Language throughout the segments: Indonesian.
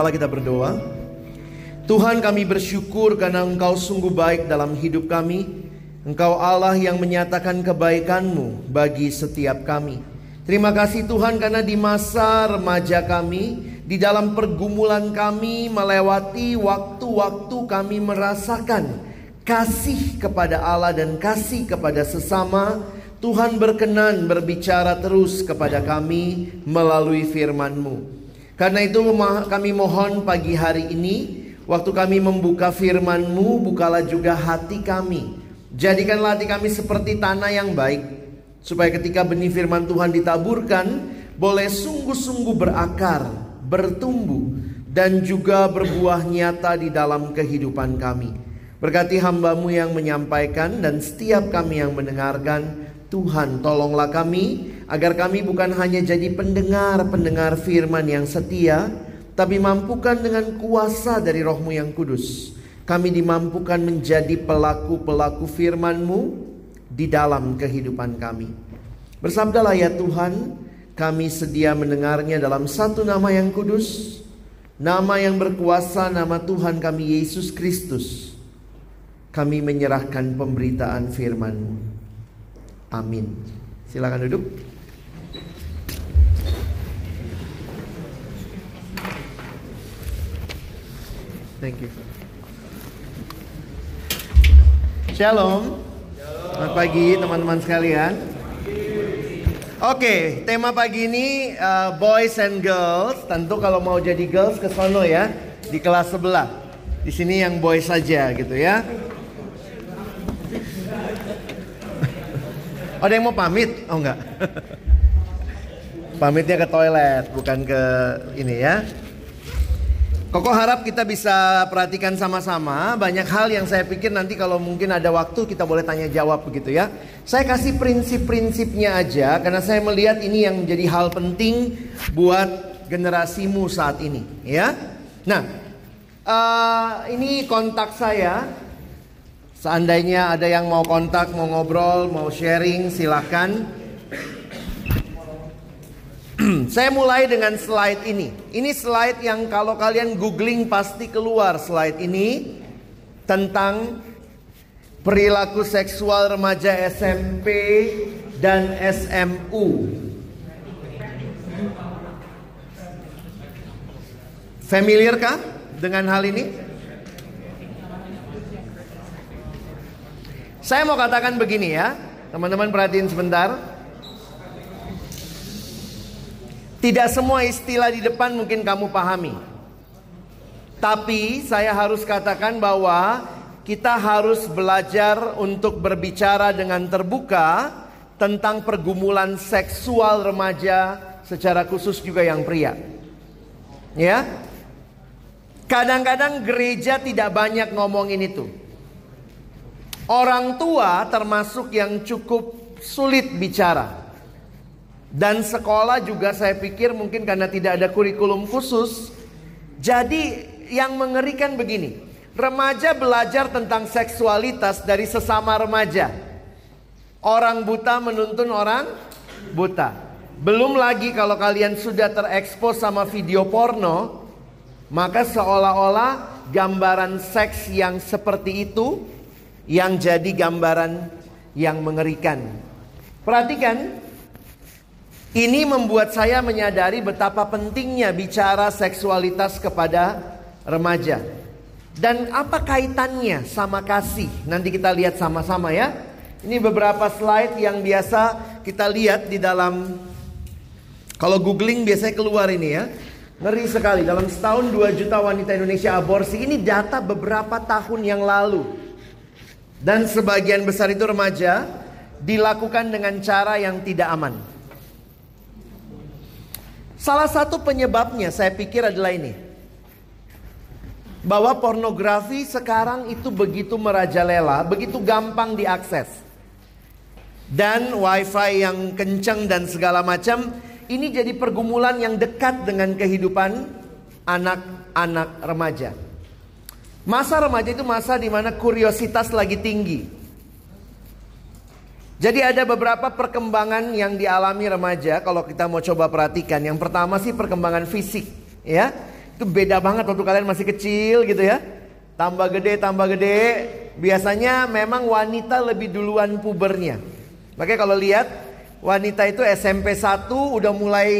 kepala kita berdoa. Tuhan kami bersyukur karena Engkau sungguh baik dalam hidup kami. Engkau Allah yang menyatakan kebaikan-Mu bagi setiap kami. Terima kasih Tuhan karena di masa remaja kami, di dalam pergumulan kami melewati waktu-waktu kami merasakan kasih kepada Allah dan kasih kepada sesama. Tuhan berkenan berbicara terus kepada kami melalui firman-Mu. Karena itu kami mohon pagi hari ini Waktu kami membuka firman-Mu Bukalah juga hati kami. Jadikanlah hati kami seperti tanah yang baik Supaya ketika benih firman Tuhan ditaburkan Boleh sungguh-sungguh berakar Bertumbuh Dan juga berbuah nyata di dalam kehidupan kami. Berkati hambamu yang menyampaikan Dan setiap kami yang mendengarkan Tuhan tolonglah kami agar kami bukan hanya jadi pendengar-pendengar firman yang setia, tapi mampukan dengan kuasa dari rohmu yang kudus. Kami dimampukan menjadi pelaku-pelaku firman-Mu di dalam kehidupan kami. Bersabdalah ya Tuhan, kami sedia mendengarnya dalam satu nama yang kudus, nama yang berkuasa, nama Tuhan kami Yesus Kristus. Kami menyerahkan pemberitaan firman-Mu. Amin. Silakan duduk. Thank you. Shalom. Selamat pagi teman-teman sekalian. Oke, tema pagi ini uh, boys and girls. Tentu kalau mau jadi girls ke sono ya, di kelas sebelah. Di sini yang boys saja gitu ya. Ada yang mau pamit? Oh enggak. Pamitnya ke toilet, bukan ke ini ya. Koko harap kita bisa perhatikan sama-sama banyak hal yang saya pikir nanti kalau mungkin ada waktu kita boleh tanya jawab begitu ya. Saya kasih prinsip-prinsipnya aja karena saya melihat ini yang menjadi hal penting buat generasimu saat ini ya. Nah, uh, ini kontak saya. Seandainya ada yang mau kontak, mau ngobrol, mau sharing, silakan. Saya mulai dengan slide ini. Ini slide yang kalau kalian googling pasti keluar slide ini tentang perilaku seksual remaja SMP dan SMU. Familiar kah dengan hal ini? Saya mau katakan begini ya, teman-teman perhatiin sebentar. Tidak semua istilah di depan mungkin kamu pahami. Tapi saya harus katakan bahwa kita harus belajar untuk berbicara dengan terbuka tentang pergumulan seksual remaja secara khusus juga yang pria. Ya. Kadang-kadang gereja tidak banyak ngomongin itu. Orang tua termasuk yang cukup sulit bicara. Dan sekolah juga saya pikir mungkin karena tidak ada kurikulum khusus. Jadi yang mengerikan begini. Remaja belajar tentang seksualitas dari sesama remaja. Orang buta menuntun orang buta. Belum lagi kalau kalian sudah terekspos sama video porno, maka seolah-olah gambaran seks yang seperti itu yang jadi gambaran yang mengerikan. Perhatikan, ini membuat saya menyadari betapa pentingnya bicara seksualitas kepada remaja. Dan apa kaitannya sama kasih? Nanti kita lihat sama-sama ya. Ini beberapa slide yang biasa kita lihat di dalam kalau googling biasanya keluar ini ya. Ngeri sekali dalam setahun 2 juta wanita Indonesia aborsi ini data beberapa tahun yang lalu. Dan sebagian besar itu remaja dilakukan dengan cara yang tidak aman. Salah satu penyebabnya saya pikir adalah ini. Bahwa pornografi sekarang itu begitu merajalela, begitu gampang diakses. Dan wifi yang kencang dan segala macam, ini jadi pergumulan yang dekat dengan kehidupan anak-anak remaja. Masa remaja itu masa di mana kuriositas lagi tinggi. Jadi ada beberapa perkembangan yang dialami remaja kalau kita mau coba perhatikan. Yang pertama sih perkembangan fisik, ya. Itu beda banget waktu kalian masih kecil gitu ya. Tambah gede, tambah gede. Biasanya memang wanita lebih duluan pubernya. Makanya kalau lihat wanita itu SMP 1 udah mulai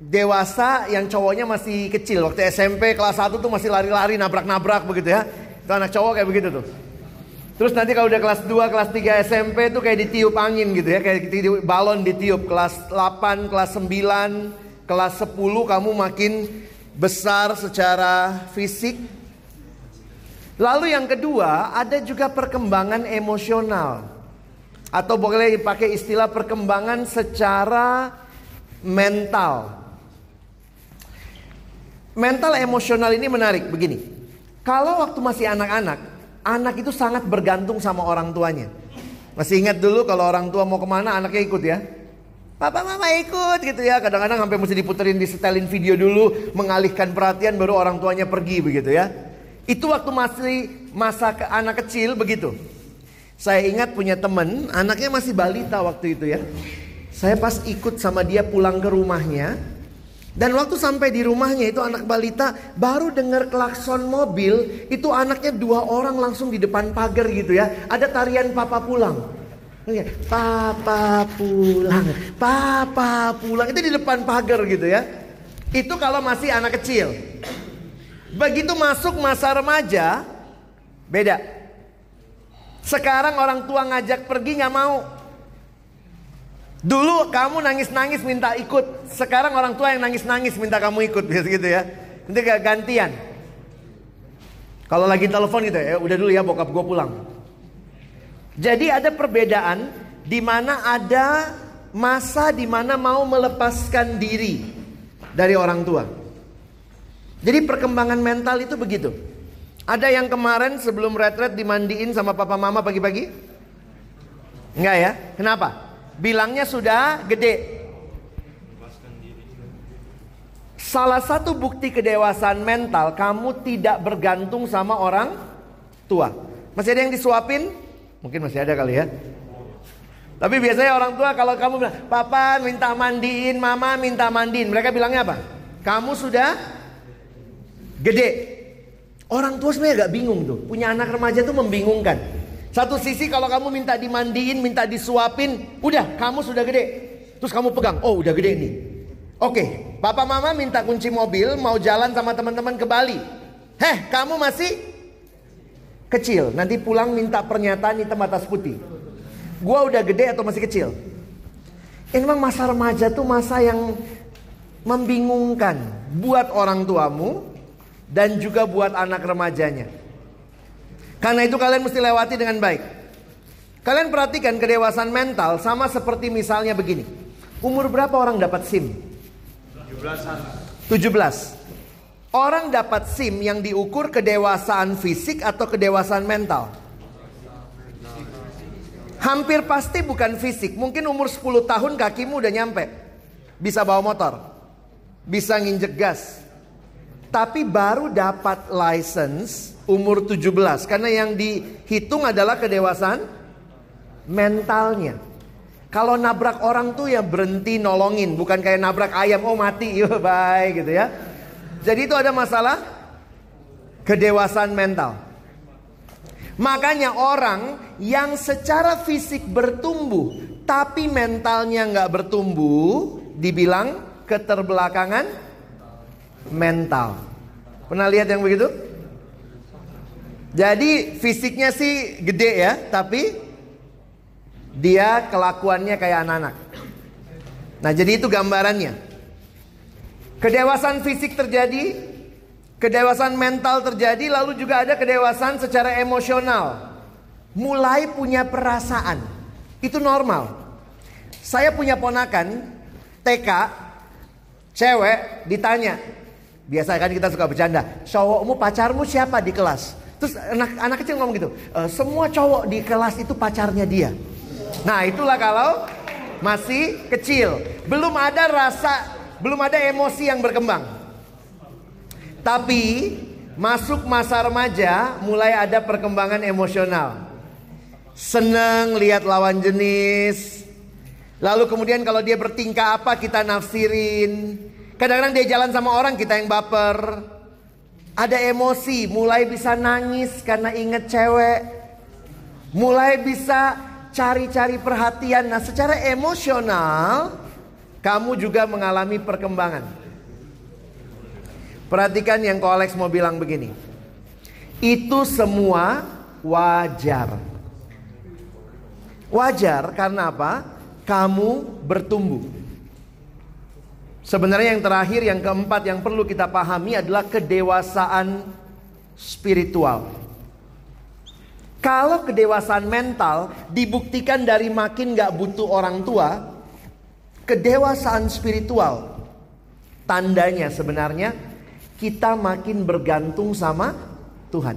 dewasa yang cowoknya masih kecil. Waktu SMP kelas 1 tuh masih lari-lari, nabrak-nabrak begitu ya. Itu anak cowok kayak begitu tuh. Terus nanti kalau udah kelas 2, kelas 3 SMP tuh kayak ditiup angin gitu ya. Kayak ditiup, balon ditiup. Kelas 8, kelas 9, kelas 10 kamu makin besar secara fisik. Lalu yang kedua ada juga perkembangan emosional. Atau boleh dipakai istilah perkembangan secara mental. Mental emosional ini menarik begini. Kalau waktu masih anak-anak, anak itu sangat bergantung sama orang tuanya. Masih ingat dulu kalau orang tua mau ke mana anaknya ikut ya. Papa mama ikut gitu ya. Kadang-kadang sampai mesti diputerin di setelin video dulu. Mengalihkan perhatian baru orang tuanya pergi begitu ya. Itu waktu masih masa ke anak kecil begitu. Saya ingat punya temen anaknya masih balita waktu itu ya. Saya pas ikut sama dia pulang ke rumahnya. Dan waktu sampai di rumahnya itu anak balita baru dengar klakson mobil, itu anaknya dua orang langsung di depan pagar gitu ya. Ada tarian papa pulang. Papa pulang, papa pulang. Itu di depan pagar gitu ya. Itu kalau masih anak kecil. Begitu masuk masa remaja, beda. Sekarang orang tua ngajak pergi nggak mau. Dulu kamu nangis-nangis minta ikut. Sekarang orang tua yang nangis-nangis minta kamu ikut. Biasa gitu ya. Nanti gak gantian. Kalau lagi telepon gitu ya. Udah dulu ya bokap gue pulang. Jadi ada perbedaan. di mana ada masa di mana mau melepaskan diri dari orang tua. Jadi perkembangan mental itu begitu. Ada yang kemarin sebelum retret dimandiin sama papa mama pagi-pagi? Enggak ya? Kenapa? Bilangnya sudah gede. Salah satu bukti kedewasaan mental, kamu tidak bergantung sama orang tua. Masih ada yang disuapin? Mungkin masih ada kali ya. Tapi biasanya orang tua kalau kamu bilang, "Papa minta mandiin, Mama minta mandiin." Mereka bilangnya apa? Kamu sudah gede. Orang tua sebenarnya agak bingung tuh. Punya anak remaja tuh membingungkan. Satu sisi kalau kamu minta dimandiin, minta disuapin, udah kamu sudah gede. Terus kamu pegang, oh udah gede nih. Oke, papa mama minta kunci mobil mau jalan sama teman-teman ke Bali. Heh, kamu masih kecil. Nanti pulang minta pernyataan hitam atas putih. Gua udah gede atau masih kecil? Ini memang masa remaja tuh masa yang membingungkan buat orang tuamu dan juga buat anak remajanya. Karena itu kalian mesti lewati dengan baik. Kalian perhatikan kedewasaan mental sama seperti misalnya begini. Umur berapa orang dapat SIM? 17. Orang dapat SIM yang diukur kedewasaan fisik atau kedewasaan mental? Hampir pasti bukan fisik. Mungkin umur 10 tahun kakimu udah nyampe. Bisa bawa motor. Bisa nginjek gas. Tapi baru dapat license umur 17. Karena yang dihitung adalah kedewasaan mentalnya. Kalau nabrak orang tuh ya berhenti nolongin, bukan kayak nabrak ayam, oh mati, ya bye gitu ya. Jadi itu ada masalah kedewasaan mental. Makanya orang yang secara fisik bertumbuh tapi mentalnya nggak bertumbuh, dibilang keterbelakangan mental. Pernah lihat yang begitu? Jadi fisiknya sih gede ya, tapi dia kelakuannya kayak anak-anak. Nah, jadi itu gambarannya. Kedewasaan fisik terjadi, kedewasaan mental terjadi, lalu juga ada kedewasaan secara emosional. Mulai punya perasaan. Itu normal. Saya punya ponakan TK, cewek ditanya. Biasa kan kita suka bercanda, cowokmu pacarmu siapa di kelas? Terus anak anak kecil ngomong gitu, e, semua cowok di kelas itu pacarnya dia. Nah, itulah kalau masih kecil, belum ada rasa, belum ada emosi yang berkembang. Tapi masuk masa remaja mulai ada perkembangan emosional. Seneng lihat lawan jenis. Lalu kemudian kalau dia bertingkah apa kita nafsirin. Kadang-kadang dia jalan sama orang kita yang baper. Ada emosi, mulai bisa nangis karena inget cewek. Mulai bisa cari-cari perhatian. Nah, secara emosional kamu juga mengalami perkembangan. Perhatikan yang Ko Alex mau bilang begini. Itu semua wajar. Wajar karena apa? Kamu bertumbuh. Sebenarnya yang terakhir, yang keempat yang perlu kita pahami adalah kedewasaan spiritual. Kalau kedewasaan mental dibuktikan dari makin gak butuh orang tua, kedewasaan spiritual tandanya sebenarnya kita makin bergantung sama Tuhan.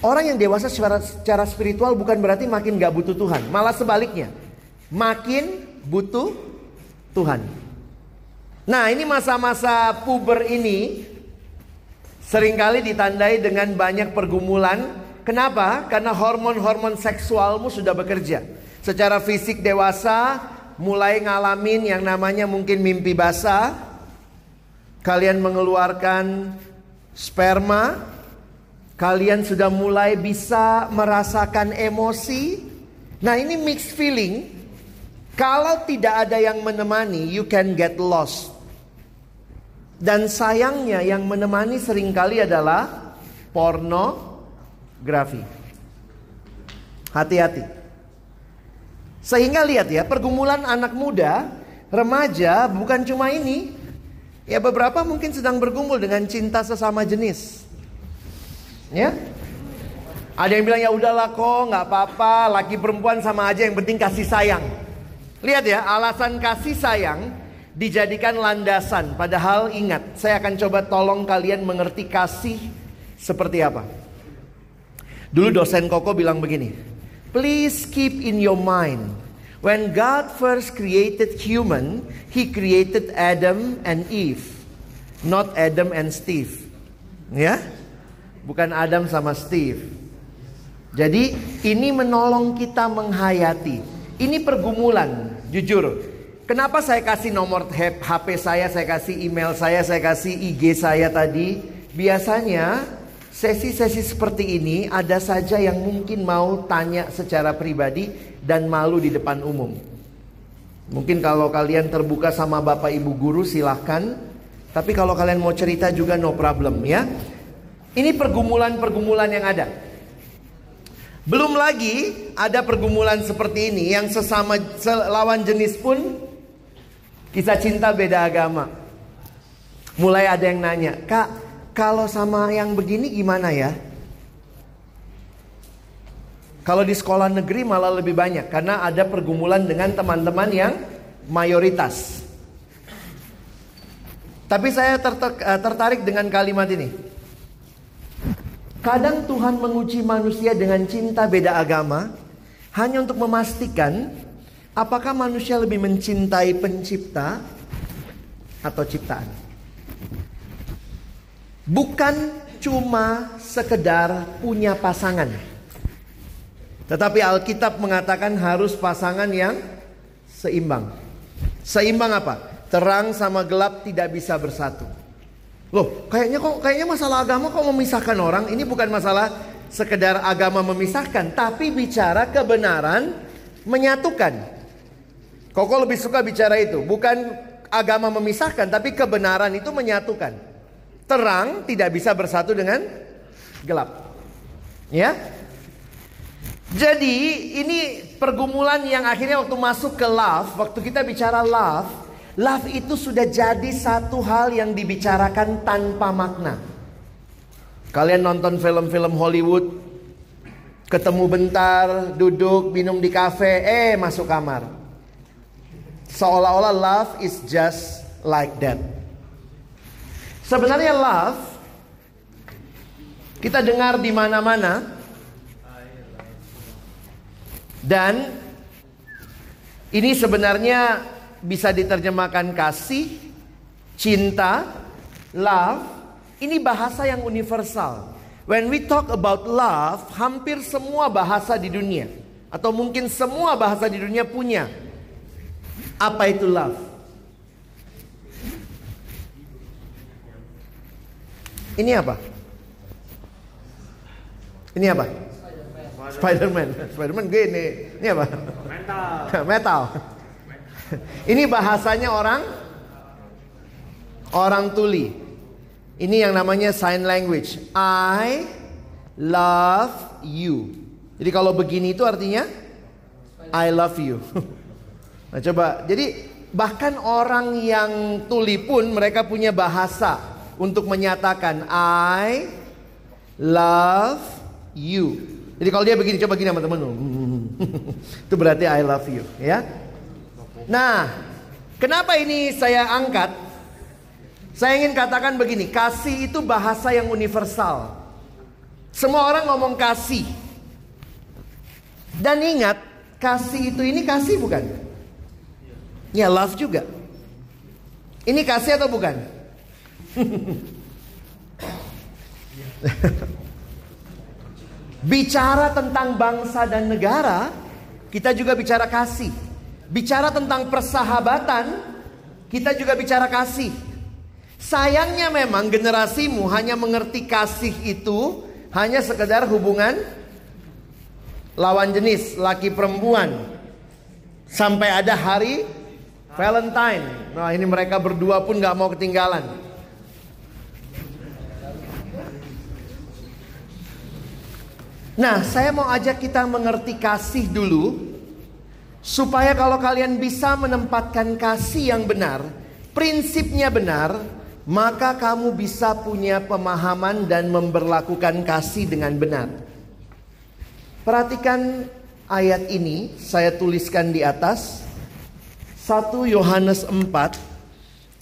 Orang yang dewasa secara, secara spiritual bukan berarti makin gak butuh Tuhan, malah sebaliknya, makin butuh Tuhan. Nah, ini masa-masa puber ini sering kali ditandai dengan banyak pergumulan Kenapa? Karena hormon-hormon seksualmu sudah bekerja. Secara fisik dewasa, mulai ngalamin yang namanya mungkin mimpi basah. Kalian mengeluarkan sperma. Kalian sudah mulai bisa merasakan emosi. Nah ini mixed feeling. Kalau tidak ada yang menemani, you can get lost. Dan sayangnya yang menemani sering kali adalah porno, grafi. Hati-hati. Sehingga lihat ya, pergumulan anak muda, remaja bukan cuma ini. Ya beberapa mungkin sedang bergumul dengan cinta sesama jenis. Ya. Ada yang bilang ya udahlah kok nggak apa-apa, laki perempuan sama aja yang penting kasih sayang. Lihat ya, alasan kasih sayang dijadikan landasan. Padahal ingat, saya akan coba tolong kalian mengerti kasih seperti apa. Dulu dosen Koko bilang begini, please keep in your mind When God first created human, He created Adam and Eve, not Adam and Steve. Ya, bukan Adam sama Steve. Jadi ini menolong kita menghayati. Ini pergumulan, jujur. Kenapa saya kasih nomor HP saya, saya kasih email saya, saya kasih IG saya tadi? Biasanya sesi-sesi seperti ini ada saja yang mungkin mau tanya secara pribadi dan malu di depan umum. Mungkin kalau kalian terbuka sama bapak ibu guru silahkan. Tapi kalau kalian mau cerita juga no problem ya. Ini pergumulan-pergumulan yang ada. Belum lagi ada pergumulan seperti ini yang sesama lawan jenis pun Kisah cinta beda agama. Mulai ada yang nanya, "Kak, kalau sama yang begini gimana ya?" Kalau di sekolah negeri malah lebih banyak karena ada pergumulan dengan teman-teman yang mayoritas. Tapi saya eh, tertarik dengan kalimat ini. Kadang Tuhan menguji manusia dengan cinta beda agama hanya untuk memastikan Apakah manusia lebih mencintai pencipta atau ciptaan? Bukan cuma sekedar punya pasangan. Tetapi Alkitab mengatakan harus pasangan yang seimbang. Seimbang apa? Terang sama gelap tidak bisa bersatu. Loh, kayaknya kok kayaknya masalah agama kok memisahkan orang? Ini bukan masalah sekedar agama memisahkan, tapi bicara kebenaran menyatukan. Koko lebih suka bicara itu. Bukan agama memisahkan, tapi kebenaran itu menyatukan. Terang tidak bisa bersatu dengan gelap. Ya. Jadi ini pergumulan yang akhirnya waktu masuk ke love, waktu kita bicara love, love itu sudah jadi satu hal yang dibicarakan tanpa makna. Kalian nonton film-film Hollywood, ketemu bentar, duduk, minum di kafe, eh masuk kamar. Seolah-olah love is just like that. Sebenarnya love kita dengar di mana-mana dan ini sebenarnya bisa diterjemahkan kasih, cinta, love. Ini bahasa yang universal. When we talk about love, hampir semua bahasa di dunia atau mungkin semua bahasa di dunia punya apa itu love? Ini apa? Ini apa? Spiderman. Spiderman gini. Ini apa? Metal. Metal. Ini bahasanya orang orang tuli. Ini yang namanya sign language. I love you. Jadi kalau begini itu artinya I love you. Nah coba, jadi bahkan orang yang tuli pun mereka punya bahasa untuk menyatakan I love you. Jadi kalau dia begini, coba gini sama temen Itu berarti I love you, ya. Nah, kenapa ini saya angkat? Saya ingin katakan begini, kasih itu bahasa yang universal. Semua orang ngomong kasih. Dan ingat, kasih itu ini kasih bukan? Ya love juga. Ini kasih atau bukan? bicara tentang bangsa dan negara, kita juga bicara kasih. Bicara tentang persahabatan, kita juga bicara kasih. Sayangnya memang generasimu hanya mengerti kasih itu hanya sekedar hubungan lawan jenis, laki perempuan. Sampai ada hari Valentine. Nah ini mereka berdua pun gak mau ketinggalan. Nah saya mau ajak kita mengerti kasih dulu. Supaya kalau kalian bisa menempatkan kasih yang benar. Prinsipnya benar. Maka kamu bisa punya pemahaman dan memperlakukan kasih dengan benar. Perhatikan ayat ini saya tuliskan di atas. 1 Yohanes 4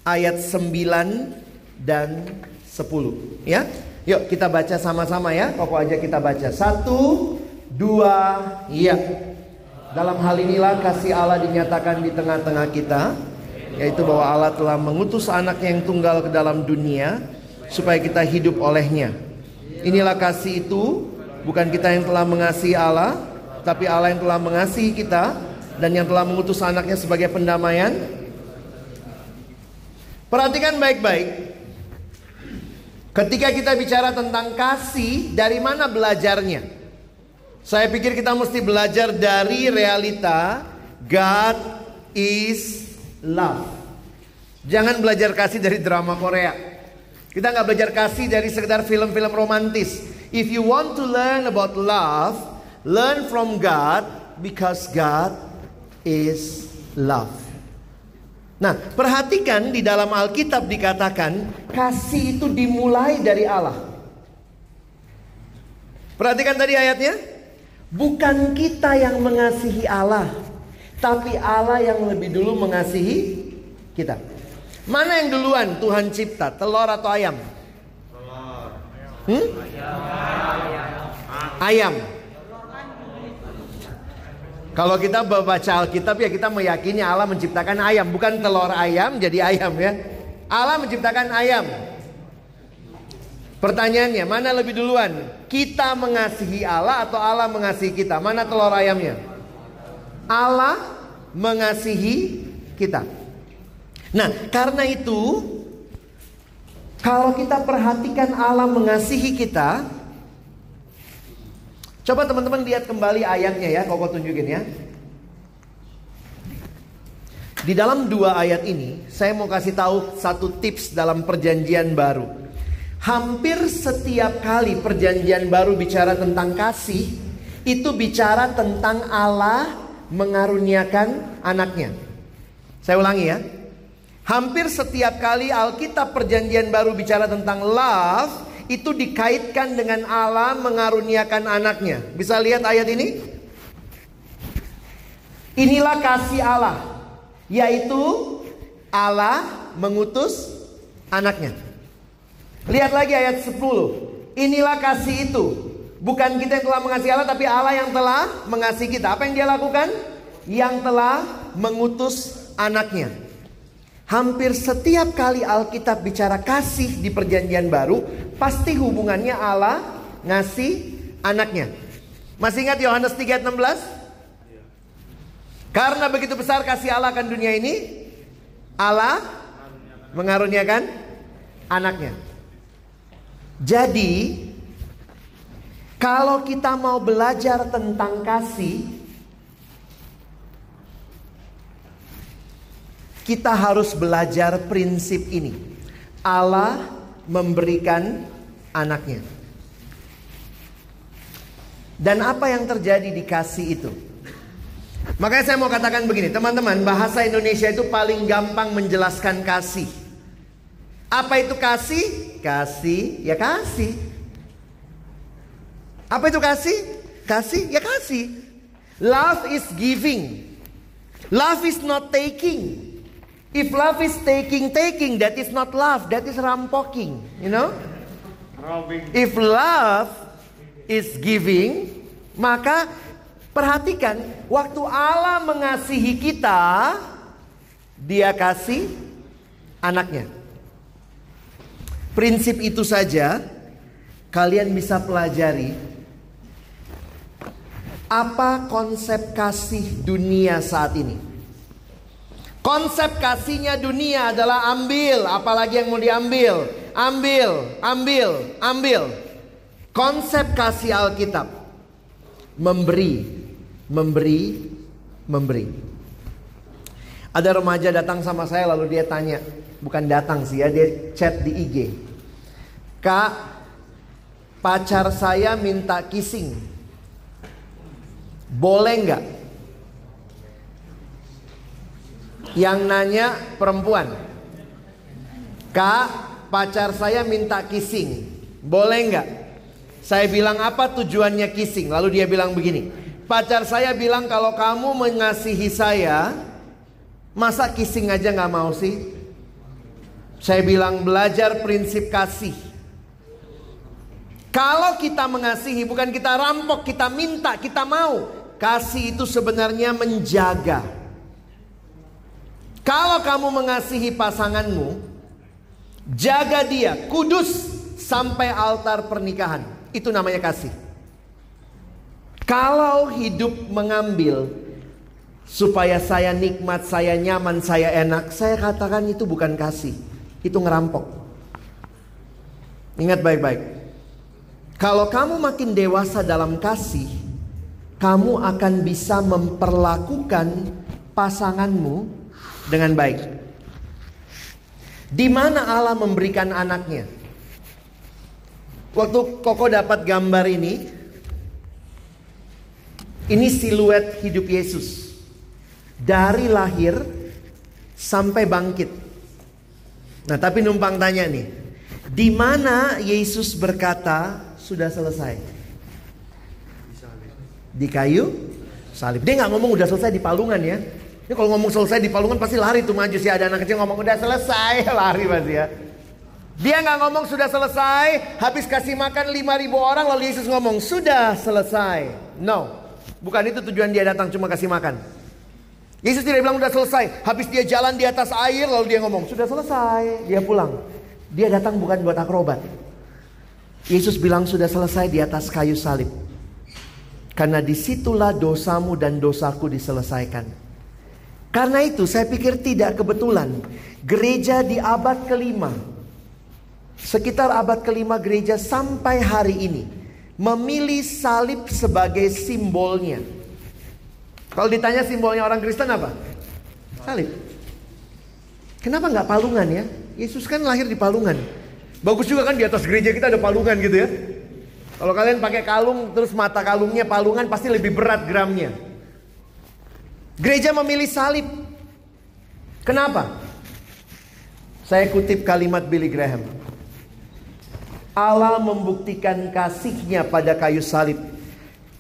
ayat 9 dan 10 ya. Yuk kita baca sama-sama ya. Koko aja kita baca. Satu, dua, iya. Dalam hal inilah kasih Allah dinyatakan di tengah-tengah kita, yaitu bahwa Allah telah mengutus anak yang tunggal ke dalam dunia supaya kita hidup olehnya. Inilah kasih itu, bukan kita yang telah mengasihi Allah, tapi Allah yang telah mengasihi kita dan yang telah mengutus anaknya sebagai pendamaian. Perhatikan baik-baik. Ketika kita bicara tentang kasih, dari mana belajarnya? Saya pikir kita mesti belajar dari realita God is love. Jangan belajar kasih dari drama Korea. Kita nggak belajar kasih dari sekedar film-film romantis. If you want to learn about love, learn from God because God is love. Nah, perhatikan di dalam Alkitab dikatakan kasih itu dimulai dari Allah. Perhatikan tadi ayatnya. Bukan kita yang mengasihi Allah, tapi Allah yang lebih dulu mengasihi kita. Mana yang duluan Tuhan cipta, telur atau ayam? Hmm? Ayam. Kalau kita baca Alkitab ya kita meyakini Allah menciptakan ayam, bukan telur ayam jadi ayam ya. Allah menciptakan ayam. Pertanyaannya, mana lebih duluan? Kita mengasihi Allah atau Allah mengasihi kita? Mana telur ayamnya? Allah mengasihi kita. Nah, karena itu kalau kita perhatikan Allah mengasihi kita, coba teman-teman lihat kembali ayatnya ya, koko tunjukin ya. Di dalam dua ayat ini, saya mau kasih tahu satu tips dalam perjanjian baru. Hampir setiap kali perjanjian baru bicara tentang kasih, itu bicara tentang Allah mengaruniakan anaknya. Saya ulangi ya. Hampir setiap kali Alkitab perjanjian baru bicara tentang love, itu dikaitkan dengan Allah mengaruniakan anaknya. Bisa lihat ayat ini? Inilah kasih Allah, yaitu Allah mengutus anaknya. Lihat lagi ayat 10. Inilah kasih itu. Bukan kita yang telah mengasihi Allah tapi Allah yang telah mengasihi kita. Apa yang dia lakukan? Yang telah mengutus anaknya. Hampir setiap kali Alkitab bicara kasih di perjanjian baru, pasti hubungannya Allah ngasih anaknya. Masih ingat Yohanes 3:16? Karena begitu besar kasih Allah akan dunia ini, Allah mengaruniakan anaknya. Jadi, kalau kita mau belajar tentang kasih, kita harus belajar prinsip ini. Allah memberikan anaknya. Dan apa yang terjadi di kasih itu? Makanya saya mau katakan begini, teman-teman, bahasa Indonesia itu paling gampang menjelaskan kasih. Apa itu kasih? Kasih, ya kasih. Apa itu kasih? Kasih, ya kasih. Love is giving. Love is not taking. If love is taking, taking, that is not love, that is rampoking, you know? If love is giving, maka perhatikan, waktu Allah mengasihi kita, dia kasih anaknya. Prinsip itu saja kalian bisa pelajari apa konsep kasih dunia saat ini. Konsep kasihnya dunia adalah ambil, apalagi yang mau diambil, ambil, ambil, ambil. Konsep kasih Alkitab memberi, memberi, memberi. Ada remaja datang sama saya lalu dia tanya, bukan datang sih ya, dia chat di IG. Kak, pacar saya minta kissing. Boleh nggak? Yang nanya perempuan. Kak, pacar saya minta kissing. Boleh nggak? Saya bilang apa tujuannya kissing? Lalu dia bilang begini. Pacar saya bilang kalau kamu mengasihi saya, Masa kissing aja nggak mau sih? Saya bilang belajar prinsip kasih. Kalau kita mengasihi bukan kita rampok, kita minta, kita mau. Kasih itu sebenarnya menjaga. Kalau kamu mengasihi pasanganmu, jaga dia kudus sampai altar pernikahan. Itu namanya kasih. Kalau hidup mengambil supaya saya nikmat, saya nyaman, saya enak, saya katakan itu bukan kasih. Itu ngerampok. Ingat baik-baik. Kalau kamu makin dewasa dalam kasih, kamu akan bisa memperlakukan pasanganmu dengan baik. Di mana Allah memberikan anaknya? Waktu Koko dapat gambar ini, ini siluet hidup Yesus. Dari lahir sampai bangkit. Nah, tapi numpang tanya nih. Di mana Yesus berkata, sudah selesai? Di kayu salib. Dia nggak ngomong udah selesai di palungan ya. Ini kalau ngomong selesai di palungan pasti lari tuh maju sih ada anak kecil ngomong udah selesai lari pasti ya. Dia nggak ngomong sudah selesai, habis kasih makan 5000 orang lalu Yesus ngomong sudah selesai. No. Bukan itu tujuan dia datang cuma kasih makan. Yesus tidak bilang udah selesai, habis dia jalan di atas air lalu dia ngomong sudah selesai, dia pulang. Dia datang bukan buat akrobat. Yesus bilang sudah selesai di atas kayu salib. Karena di situlah dosamu dan dosaku diselesaikan. Karena itu saya pikir tidak kebetulan. Gereja di abad kelima. Sekitar abad kelima gereja sampai hari ini. Memilih salib sebagai simbolnya. Kalau ditanya simbolnya orang Kristen apa? Salib. Kenapa nggak palungan ya? Yesus kan lahir di palungan. Bagus juga kan di atas gereja kita ada palungan gitu ya. Kalau kalian pakai kalung terus mata kalungnya palungan pasti lebih berat gramnya. Gereja memilih salib. Kenapa? Saya kutip kalimat Billy Graham. Allah membuktikan kasihnya pada kayu salib.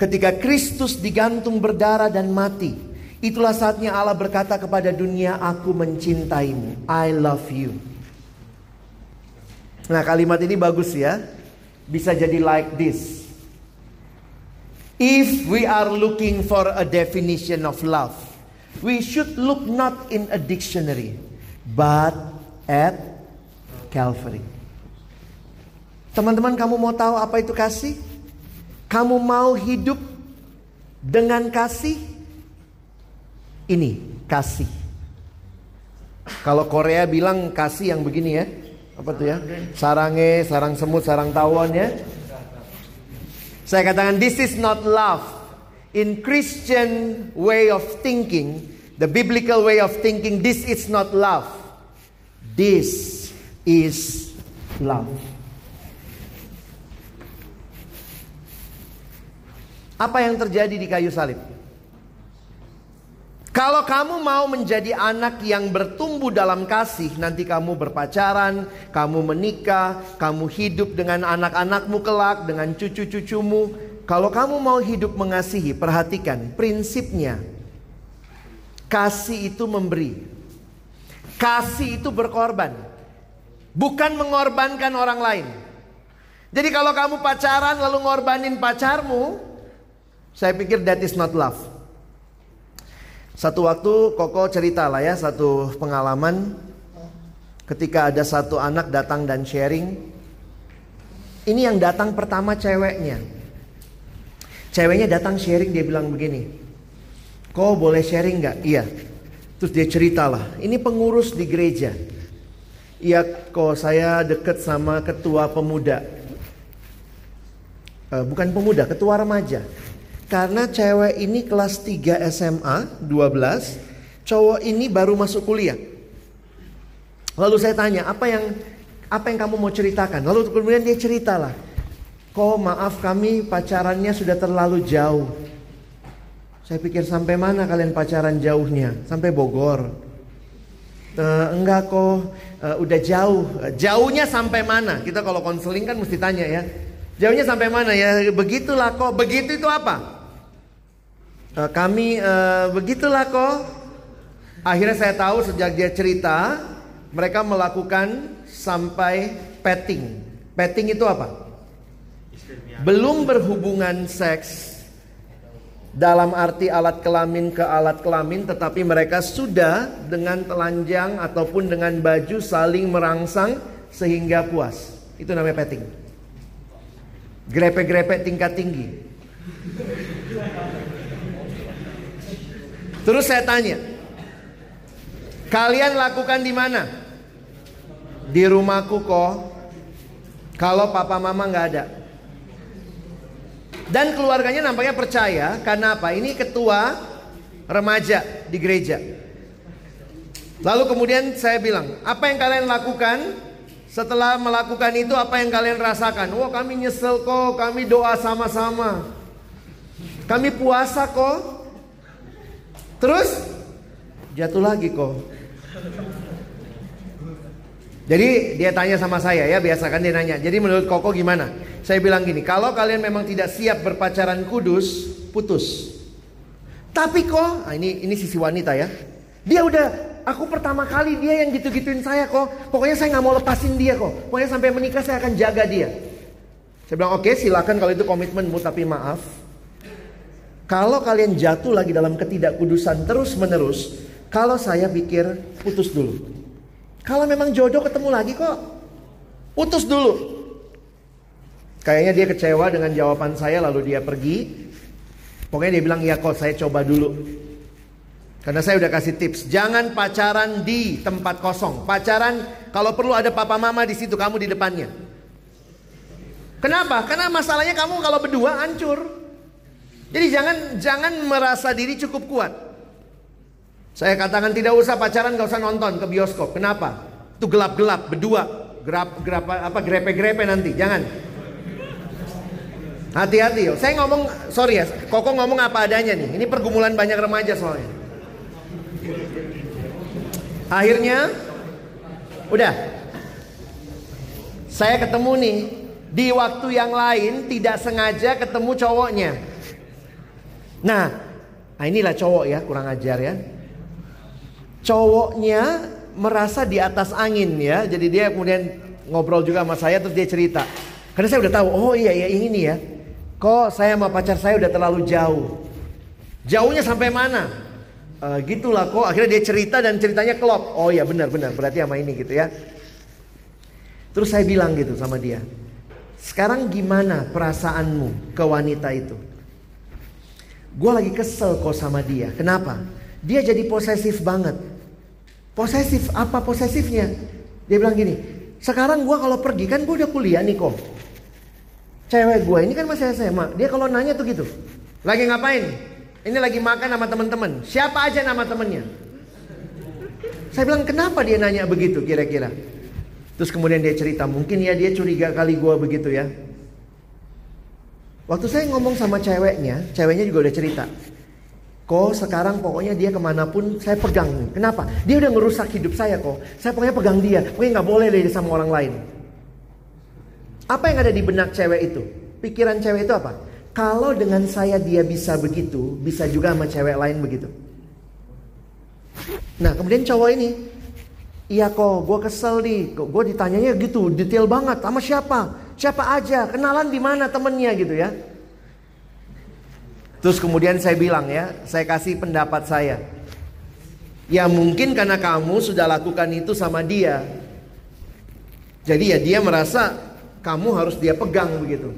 Ketika Kristus digantung berdarah dan mati. Itulah saatnya Allah berkata kepada dunia, aku mencintaimu. I love you. Nah kalimat ini bagus ya. Bisa jadi like this. If we are looking for a definition of love, we should look not in a dictionary, but at Calvary. Teman-teman, kamu mau tahu apa itu kasih? Kamu mau hidup dengan kasih? Ini kasih. Kalau Korea bilang kasih yang begini ya. Apa tuh ya? Sarange, sarang semut, sarang tawon ya. Saya katakan this is not love. In Christian way of thinking, the biblical way of thinking, this is not love. This is love. Apa yang terjadi di kayu salib? Kalau kamu mau menjadi anak yang bertumbuh dalam kasih, nanti kamu berpacaran, kamu menikah, kamu hidup dengan anak-anakmu kelak, dengan cucu-cucumu. Kalau kamu mau hidup mengasihi, perhatikan prinsipnya. Kasih itu memberi. Kasih itu berkorban. Bukan mengorbankan orang lain. Jadi kalau kamu pacaran lalu ngorbanin pacarmu, saya pikir that is not love. Satu waktu Koko cerita lah ya satu pengalaman ketika ada satu anak datang dan sharing. Ini yang datang pertama ceweknya. Ceweknya datang sharing dia bilang begini. Kau boleh sharing nggak? Iya. Terus dia cerita lah. Ini pengurus di gereja. Iya kok saya deket sama ketua pemuda. Uh, bukan pemuda, ketua remaja. Karena cewek ini kelas 3 SMA 12 Cowok ini baru masuk kuliah. Lalu saya tanya apa yang apa yang kamu mau ceritakan? Lalu kemudian dia ceritalah Kok maaf kami pacarannya sudah terlalu jauh. Saya pikir sampai mana kalian pacaran jauhnya? Sampai Bogor. E, Enggak kok e, udah jauh. Jauhnya sampai mana? Kita kalau konseling kan mesti tanya ya. Jauhnya sampai mana? Ya Begitulah kok. Begitu itu apa Uh, kami uh, begitulah kok. Akhirnya saya tahu sejak dia cerita, mereka melakukan sampai petting. Petting itu apa? Belum berhubungan seks dalam arti alat kelamin ke alat kelamin, tetapi mereka sudah dengan telanjang ataupun dengan baju saling merangsang sehingga puas. Itu namanya petting. Grepe-grepe tingkat tinggi. Terus saya tanya, Kalian lakukan di mana? Di rumahku kok. Kalau papa mama nggak ada. Dan keluarganya nampaknya percaya karena apa? Ini ketua remaja di gereja. Lalu kemudian saya bilang, apa yang kalian lakukan? Setelah melakukan itu apa yang kalian rasakan? Wah kami nyesel kok, kami doa sama-sama. Kami puasa kok. Terus jatuh lagi kok. Jadi dia tanya sama saya ya, biasakan dia nanya. Jadi menurut Koko gimana? Saya bilang gini, kalau kalian memang tidak siap berpacaran kudus, putus. Tapi kok, nah ini ini sisi wanita ya. Dia udah, aku pertama kali dia yang gitu-gituin saya kok. Pokoknya saya nggak mau lepasin dia kok. Pokoknya sampai menikah saya akan jaga dia. Saya bilang oke okay, silakan kalau itu komitmenmu tapi maaf. Kalau kalian jatuh lagi dalam ketidakkudusan terus menerus, kalau saya pikir putus dulu. Kalau memang jodoh ketemu lagi kok. Putus dulu. Kayaknya dia kecewa dengan jawaban saya lalu dia pergi. Pokoknya dia bilang iya kok saya coba dulu. Karena saya udah kasih tips, jangan pacaran di tempat kosong. Pacaran kalau perlu ada papa mama di situ, kamu di depannya. Kenapa? Karena masalahnya kamu kalau berdua hancur. Jadi jangan jangan merasa diri cukup kuat. Saya katakan tidak usah pacaran, gak usah nonton ke bioskop. Kenapa? Itu gelap-gelap, berdua, gerap, gerap, apa grepe-grepe nanti. Jangan. Hati-hati yo. Saya ngomong, sorry ya, Koko ngomong apa adanya nih. Ini pergumulan banyak remaja soalnya. Akhirnya, udah. Saya ketemu nih di waktu yang lain tidak sengaja ketemu cowoknya. Nah, nah inilah cowok ya, kurang ajar ya cowoknya merasa di atas angin ya. Jadi dia kemudian ngobrol juga sama saya terus dia cerita. Karena saya udah tahu, oh iya iya ini ya. Kok saya sama pacar saya udah terlalu jauh. Jauhnya sampai mana? Uh, gitulah kok akhirnya dia cerita dan ceritanya klop. Oh iya benar benar berarti sama ini gitu ya. Terus saya bilang gitu sama dia. Sekarang gimana perasaanmu ke wanita itu? Gue lagi kesel kok sama dia. Kenapa? Dia jadi posesif banget. Posesif, apa posesifnya? Dia bilang gini, sekarang gue kalau pergi kan gue udah kuliah nih kok. Cewek gue ini kan masih SMA. Dia kalau nanya tuh gitu. Lagi ngapain? Ini lagi makan sama teman-teman. Siapa aja nama temennya? Saya bilang kenapa dia nanya begitu kira-kira? Terus kemudian dia cerita, mungkin ya dia curiga kali gue begitu ya. Waktu saya ngomong sama ceweknya, ceweknya juga udah cerita. Kok sekarang pokoknya dia ke mana pun saya pegang. Kenapa? Dia udah ngerusak hidup saya kok. Saya pokoknya pegang dia. Pokoknya nggak boleh deh sama orang lain. Apa yang ada di benak cewek itu? Pikiran cewek itu apa? Kalau dengan saya dia bisa begitu, bisa juga sama cewek lain begitu. Nah kemudian cowok ini, iya kok, gue kesel nih, gue ditanyanya gitu, detail banget, sama siapa, siapa aja, kenalan di mana temennya gitu ya. Terus kemudian saya bilang ya, saya kasih pendapat saya. Ya mungkin karena kamu sudah lakukan itu sama dia. Jadi ya dia merasa kamu harus dia pegang begitu.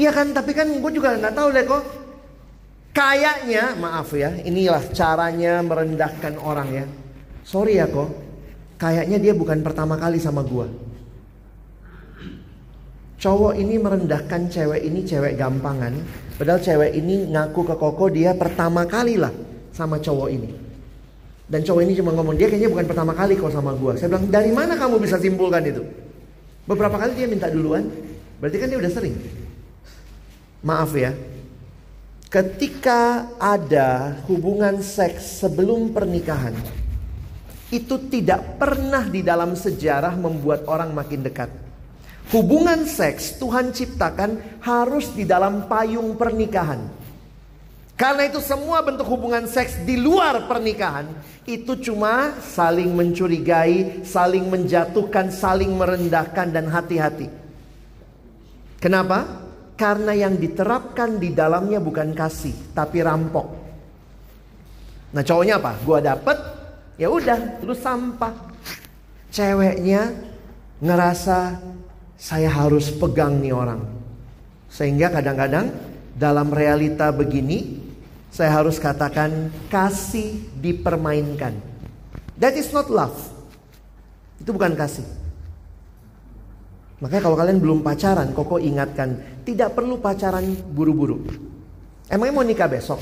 Iya kan, tapi kan gue juga nggak tahu deh kok. Kayaknya, maaf ya, inilah caranya merendahkan orang ya. Sorry ya kok, kayaknya dia bukan pertama kali sama gue. Cowok ini merendahkan cewek ini cewek gampangan Padahal cewek ini ngaku ke Koko dia pertama kali lah sama cowok ini. Dan cowok ini cuma ngomong dia kayaknya bukan pertama kali kok sama gue. Saya bilang dari mana kamu bisa simpulkan itu? Beberapa kali dia minta duluan. Berarti kan dia udah sering. Maaf ya. Ketika ada hubungan seks sebelum pernikahan. Itu tidak pernah di dalam sejarah membuat orang makin dekat. Hubungan seks Tuhan ciptakan harus di dalam payung pernikahan. Karena itu semua bentuk hubungan seks di luar pernikahan itu cuma saling mencurigai, saling menjatuhkan, saling merendahkan dan hati-hati. Kenapa? Karena yang diterapkan di dalamnya bukan kasih, tapi rampok. Nah, cowoknya apa? Gua dapet, ya udah, terus sampah. Ceweknya ngerasa saya harus pegang nih orang. Sehingga kadang-kadang dalam realita begini saya harus katakan kasih dipermainkan. That is not love. Itu bukan kasih. Makanya kalau kalian belum pacaran, Koko ingatkan, tidak perlu pacaran buru-buru. Emangnya mau nikah besok?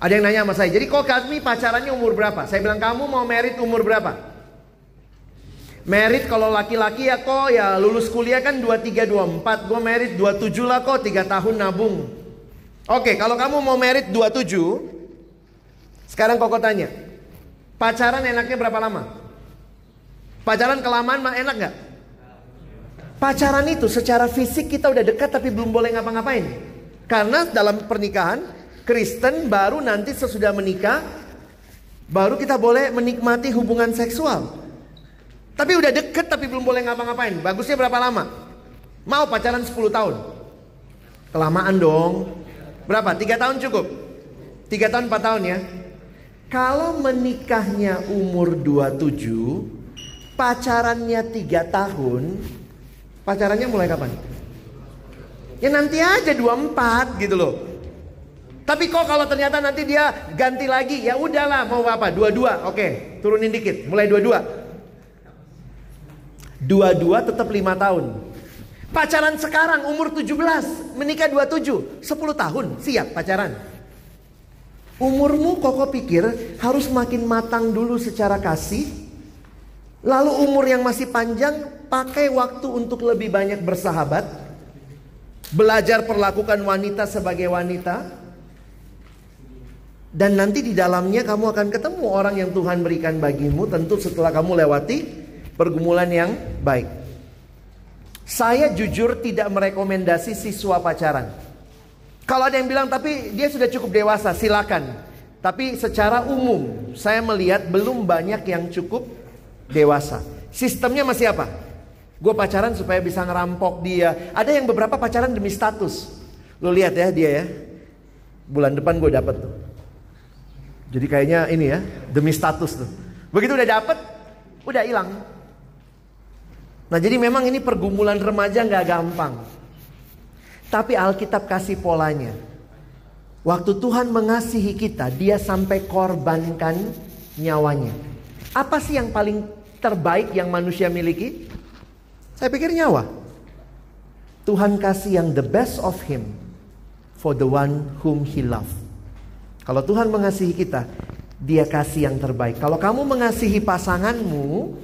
Ada yang nanya sama saya, jadi kok kami pacarannya umur berapa? Saya bilang kamu mau merit umur berapa? Merit kalau laki-laki ya kok ya lulus kuliah kan 23 24, gue merit 27 lah kok 3 tahun nabung. Oke, kalau kamu mau merit 27, sekarang koko tanya, pacaran enaknya berapa lama? Pacaran kelamaan mah enak nggak? Pacaran itu secara fisik kita udah dekat tapi belum boleh ngapa-ngapain. Karena dalam pernikahan, Kristen baru nanti sesudah menikah, baru kita boleh menikmati hubungan seksual. Tapi udah deket tapi belum boleh ngapa-ngapain. Bagusnya berapa lama? Mau pacaran 10 tahun? Kelamaan dong. Berapa? Tiga tahun cukup? Tiga tahun, empat tahun ya? Kalau menikahnya umur 27, pacarannya tiga tahun, pacarannya mulai kapan? Ya nanti aja 24 gitu loh. Tapi kok kalau ternyata nanti dia ganti lagi, ya udahlah mau apa? Dua-dua, oke, turunin dikit, mulai dua-dua. Dua-dua tetap lima tahun. Pacaran sekarang umur 17, menikah 27, 10 tahun siap pacaran. Umurmu kok pikir harus makin matang dulu secara kasih. Lalu umur yang masih panjang pakai waktu untuk lebih banyak bersahabat. Belajar perlakukan wanita sebagai wanita. Dan nanti di dalamnya kamu akan ketemu orang yang Tuhan berikan bagimu tentu setelah kamu lewati pergumulan yang baik. Saya jujur tidak merekomendasi siswa pacaran. Kalau ada yang bilang tapi dia sudah cukup dewasa, silakan. Tapi secara umum saya melihat belum banyak yang cukup dewasa. Sistemnya masih apa? Gue pacaran supaya bisa ngerampok dia. Ada yang beberapa pacaran demi status. Lo lihat ya dia ya. Bulan depan gue dapet tuh. Jadi kayaknya ini ya demi status tuh. Begitu udah dapet, udah hilang. Nah jadi memang ini pergumulan remaja nggak gampang. Tapi Alkitab kasih polanya. Waktu Tuhan mengasihi kita, dia sampai korbankan nyawanya. Apa sih yang paling terbaik yang manusia miliki? Saya pikir nyawa. Tuhan kasih yang the best of him for the one whom he love. Kalau Tuhan mengasihi kita, dia kasih yang terbaik. Kalau kamu mengasihi pasanganmu,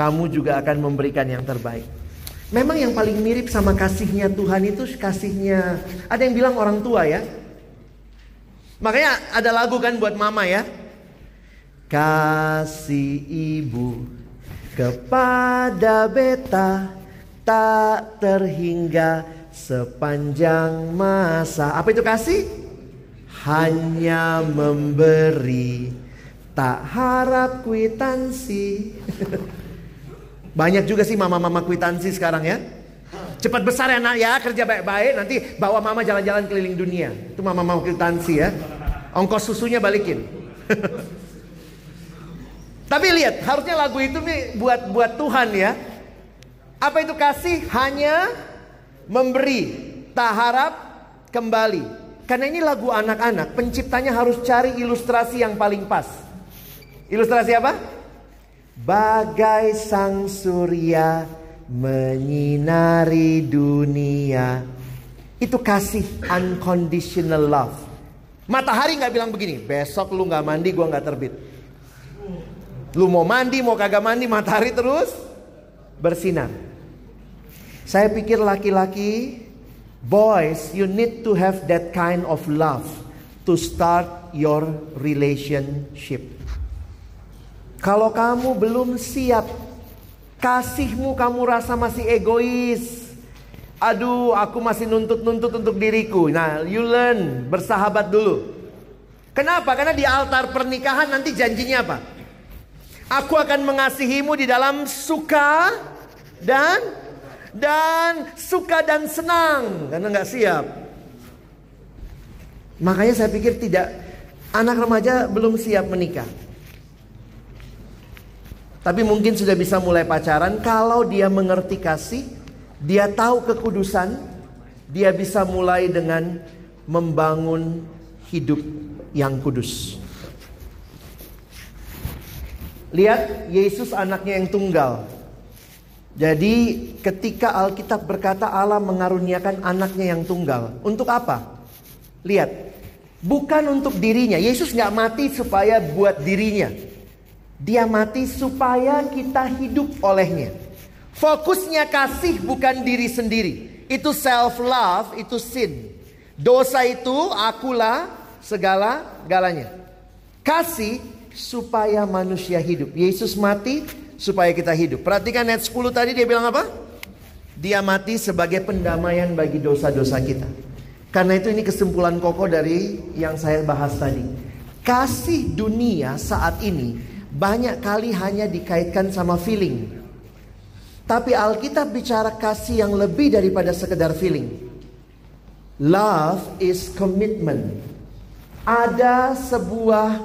kamu juga akan memberikan yang terbaik. Memang yang paling mirip sama kasihnya Tuhan itu kasihnya ada yang bilang orang tua ya. Makanya ada lagu kan buat mama ya. Kasih ibu kepada beta tak terhingga sepanjang masa. Apa itu kasih? Hanya memberi, tak harap kwitansi. Banyak juga sih mama-mama kwitansi sekarang ya. Cepat besar ya nak ya kerja baik-baik nanti bawa mama jalan-jalan keliling dunia. Itu mama-mama kwitansi ya. Ongkos susunya balikin. Tapi lihat harusnya lagu itu nih buat buat Tuhan ya. Apa itu kasih? Hanya memberi, tak harap kembali. Karena ini lagu anak-anak, penciptanya harus cari ilustrasi yang paling pas. Ilustrasi apa? Bagai sang surya menyinari dunia. Itu kasih unconditional love. Matahari nggak bilang begini, besok lu nggak mandi, gua nggak terbit. Lu mau mandi, mau kagak mandi, matahari terus bersinar. Saya pikir laki-laki, boys, you need to have that kind of love to start your relationship. Kalau kamu belum siap, kasihmu kamu rasa masih egois, Aduh, aku masih nuntut-nuntut untuk diriku. Nah, you learn bersahabat dulu. Kenapa? Karena di altar pernikahan nanti janjinya apa? Aku akan mengasihimu di dalam suka dan dan suka dan senang karena nggak siap. Makanya saya pikir tidak anak remaja belum siap menikah. Tapi mungkin sudah bisa mulai pacaran kalau dia mengerti kasih, dia tahu kekudusan, dia bisa mulai dengan membangun hidup yang kudus. Lihat Yesus anaknya yang tunggal. Jadi ketika Alkitab berkata Allah mengaruniakan anaknya yang tunggal. Untuk apa? Lihat. Bukan untuk dirinya. Yesus nggak mati supaya buat dirinya. Dia mati supaya kita hidup olehnya. Fokusnya kasih bukan diri sendiri. Itu self love, itu sin. Dosa itu akulah segala galanya. Kasih supaya manusia hidup. Yesus mati supaya kita hidup. Perhatikan ayat 10 tadi dia bilang apa? Dia mati sebagai pendamaian bagi dosa-dosa kita. Karena itu ini kesimpulan kokoh dari yang saya bahas tadi. Kasih dunia saat ini banyak kali hanya dikaitkan sama feeling. Tapi Alkitab bicara kasih yang lebih daripada sekedar feeling. Love is commitment. Ada sebuah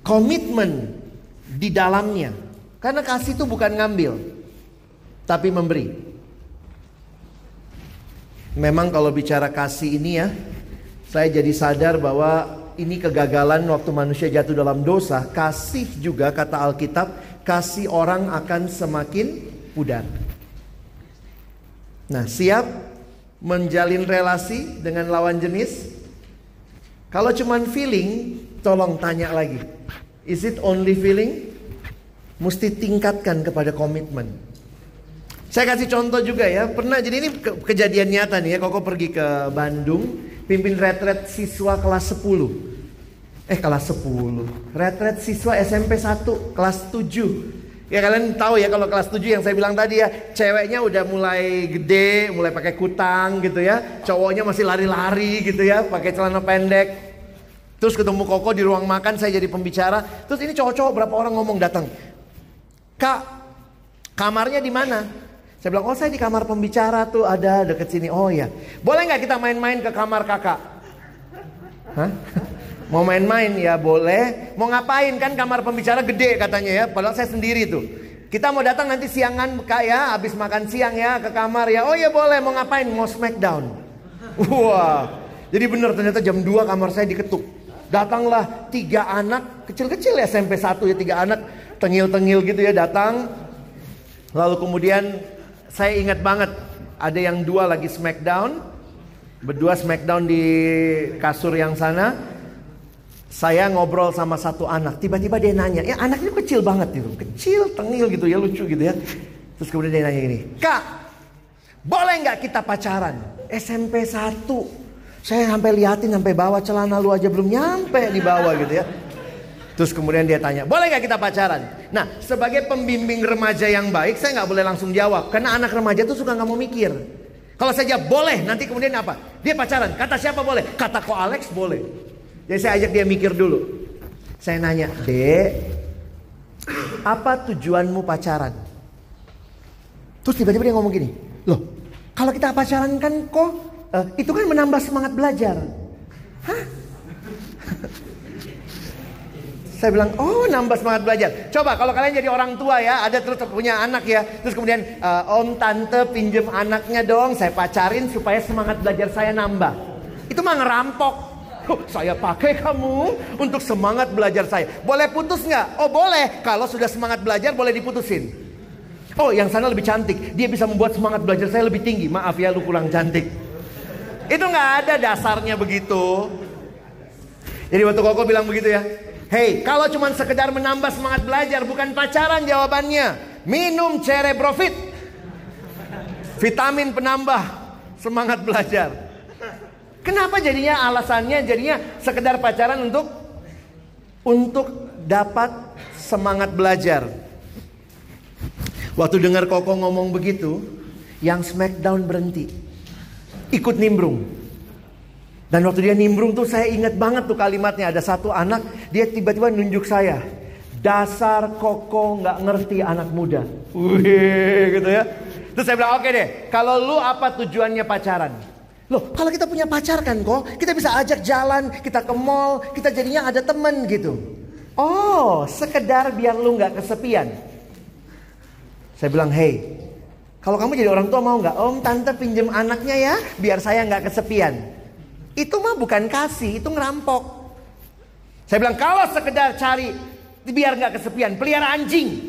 komitmen di dalamnya. Karena kasih itu bukan ngambil, tapi memberi. Memang kalau bicara kasih ini ya, saya jadi sadar bahwa ini kegagalan waktu manusia jatuh dalam dosa, kasih juga kata Alkitab, kasih orang akan semakin pudar. Nah, siap menjalin relasi dengan lawan jenis? Kalau cuman feeling, tolong tanya lagi. Is it only feeling? Mesti tingkatkan kepada komitmen. Saya kasih contoh juga ya. Pernah jadi ini kejadian nyata nih ya. Koko pergi ke Bandung pimpin retret siswa kelas 10. Eh kelas 10. Retret siswa SMP 1 kelas 7. Ya kalian tahu ya kalau kelas 7 yang saya bilang tadi ya, ceweknya udah mulai gede, mulai pakai kutang gitu ya. Cowoknya masih lari-lari gitu ya, pakai celana pendek. Terus ketemu Koko di ruang makan, saya jadi pembicara. Terus ini cowok-cowok berapa orang ngomong datang. Kak, kamarnya di mana? Saya bilang, oh saya di kamar pembicara tuh ada deket sini. Oh ya, boleh nggak kita main-main ke kamar kakak? Hah? Mau main-main ya boleh. Mau ngapain kan kamar pembicara gede katanya ya. Padahal saya sendiri tuh. Kita mau datang nanti siangan kak ya, habis makan siang ya ke kamar ya. Oh ya boleh. Mau ngapain? Mau smackdown. Wah. Jadi benar ternyata jam 2 kamar saya diketuk. Datanglah tiga anak kecil-kecil ya SMP 1 ya tiga anak tengil-tengil gitu ya datang. Lalu kemudian saya ingat banget ada yang dua lagi smackdown, berdua smackdown di kasur yang sana. Saya ngobrol sama satu anak, tiba-tiba dia nanya, ya anaknya kecil banget gitu, kecil, tengil gitu ya, lucu gitu ya. Terus kemudian dia nanya gini, kak, boleh nggak kita pacaran? SMP 1 saya sampai liatin sampai bawah celana lu aja belum nyampe di bawah gitu ya. Terus kemudian dia tanya, boleh nggak kita pacaran? Nah, sebagai pembimbing remaja yang baik, saya nggak boleh langsung jawab. Karena anak remaja tuh suka nggak mau mikir. Kalau saya jawab boleh, nanti kemudian apa? Dia pacaran. Kata siapa boleh? Kata ko Alex boleh. Jadi saya ajak dia mikir dulu. Saya nanya, dek, apa tujuanmu pacaran? Terus tiba-tiba dia ngomong gini, loh, kalau kita pacaran kan kok uh, itu kan menambah semangat belajar. Hah? Saya bilang, oh nambah semangat belajar. Coba kalau kalian jadi orang tua ya, ada terus punya anak ya. Terus kemudian, uh, om tante pinjem anaknya dong, saya pacarin supaya semangat belajar saya nambah. Itu mah ngerampok. Saya pakai kamu untuk semangat belajar saya. Boleh putus nggak? Oh boleh. Kalau sudah semangat belajar boleh diputusin. Oh yang sana lebih cantik. Dia bisa membuat semangat belajar saya lebih tinggi. Maaf ya lu kurang cantik. Itu nggak ada dasarnya begitu. Jadi waktu Koko bilang begitu ya. Hei, kalau cuma sekedar menambah semangat belajar, bukan pacaran jawabannya. Minum cerebrofit. Vitamin penambah semangat belajar. Kenapa jadinya alasannya jadinya sekedar pacaran untuk untuk dapat semangat belajar. Waktu dengar Koko ngomong begitu, yang Smackdown berhenti. ikut nimbrung. Dan waktu dia nimbrung tuh saya ingat banget tuh kalimatnya. Ada satu anak, dia tiba-tiba nunjuk saya. Dasar koko nggak ngerti anak muda. Wih gitu ya. Terus saya bilang oke okay deh, kalau lu apa tujuannya pacaran? Loh kalau kita punya pacar kan kok, kita bisa ajak jalan, kita ke mall, kita jadinya ada temen gitu. Oh sekedar biar lu nggak kesepian. Saya bilang hey, kalau kamu jadi orang tua mau nggak? Om tante pinjem anaknya ya, biar saya nggak kesepian. Itu mah bukan kasih, itu ngerampok. Saya bilang kalau sekedar cari biar nggak kesepian, pelihara anjing,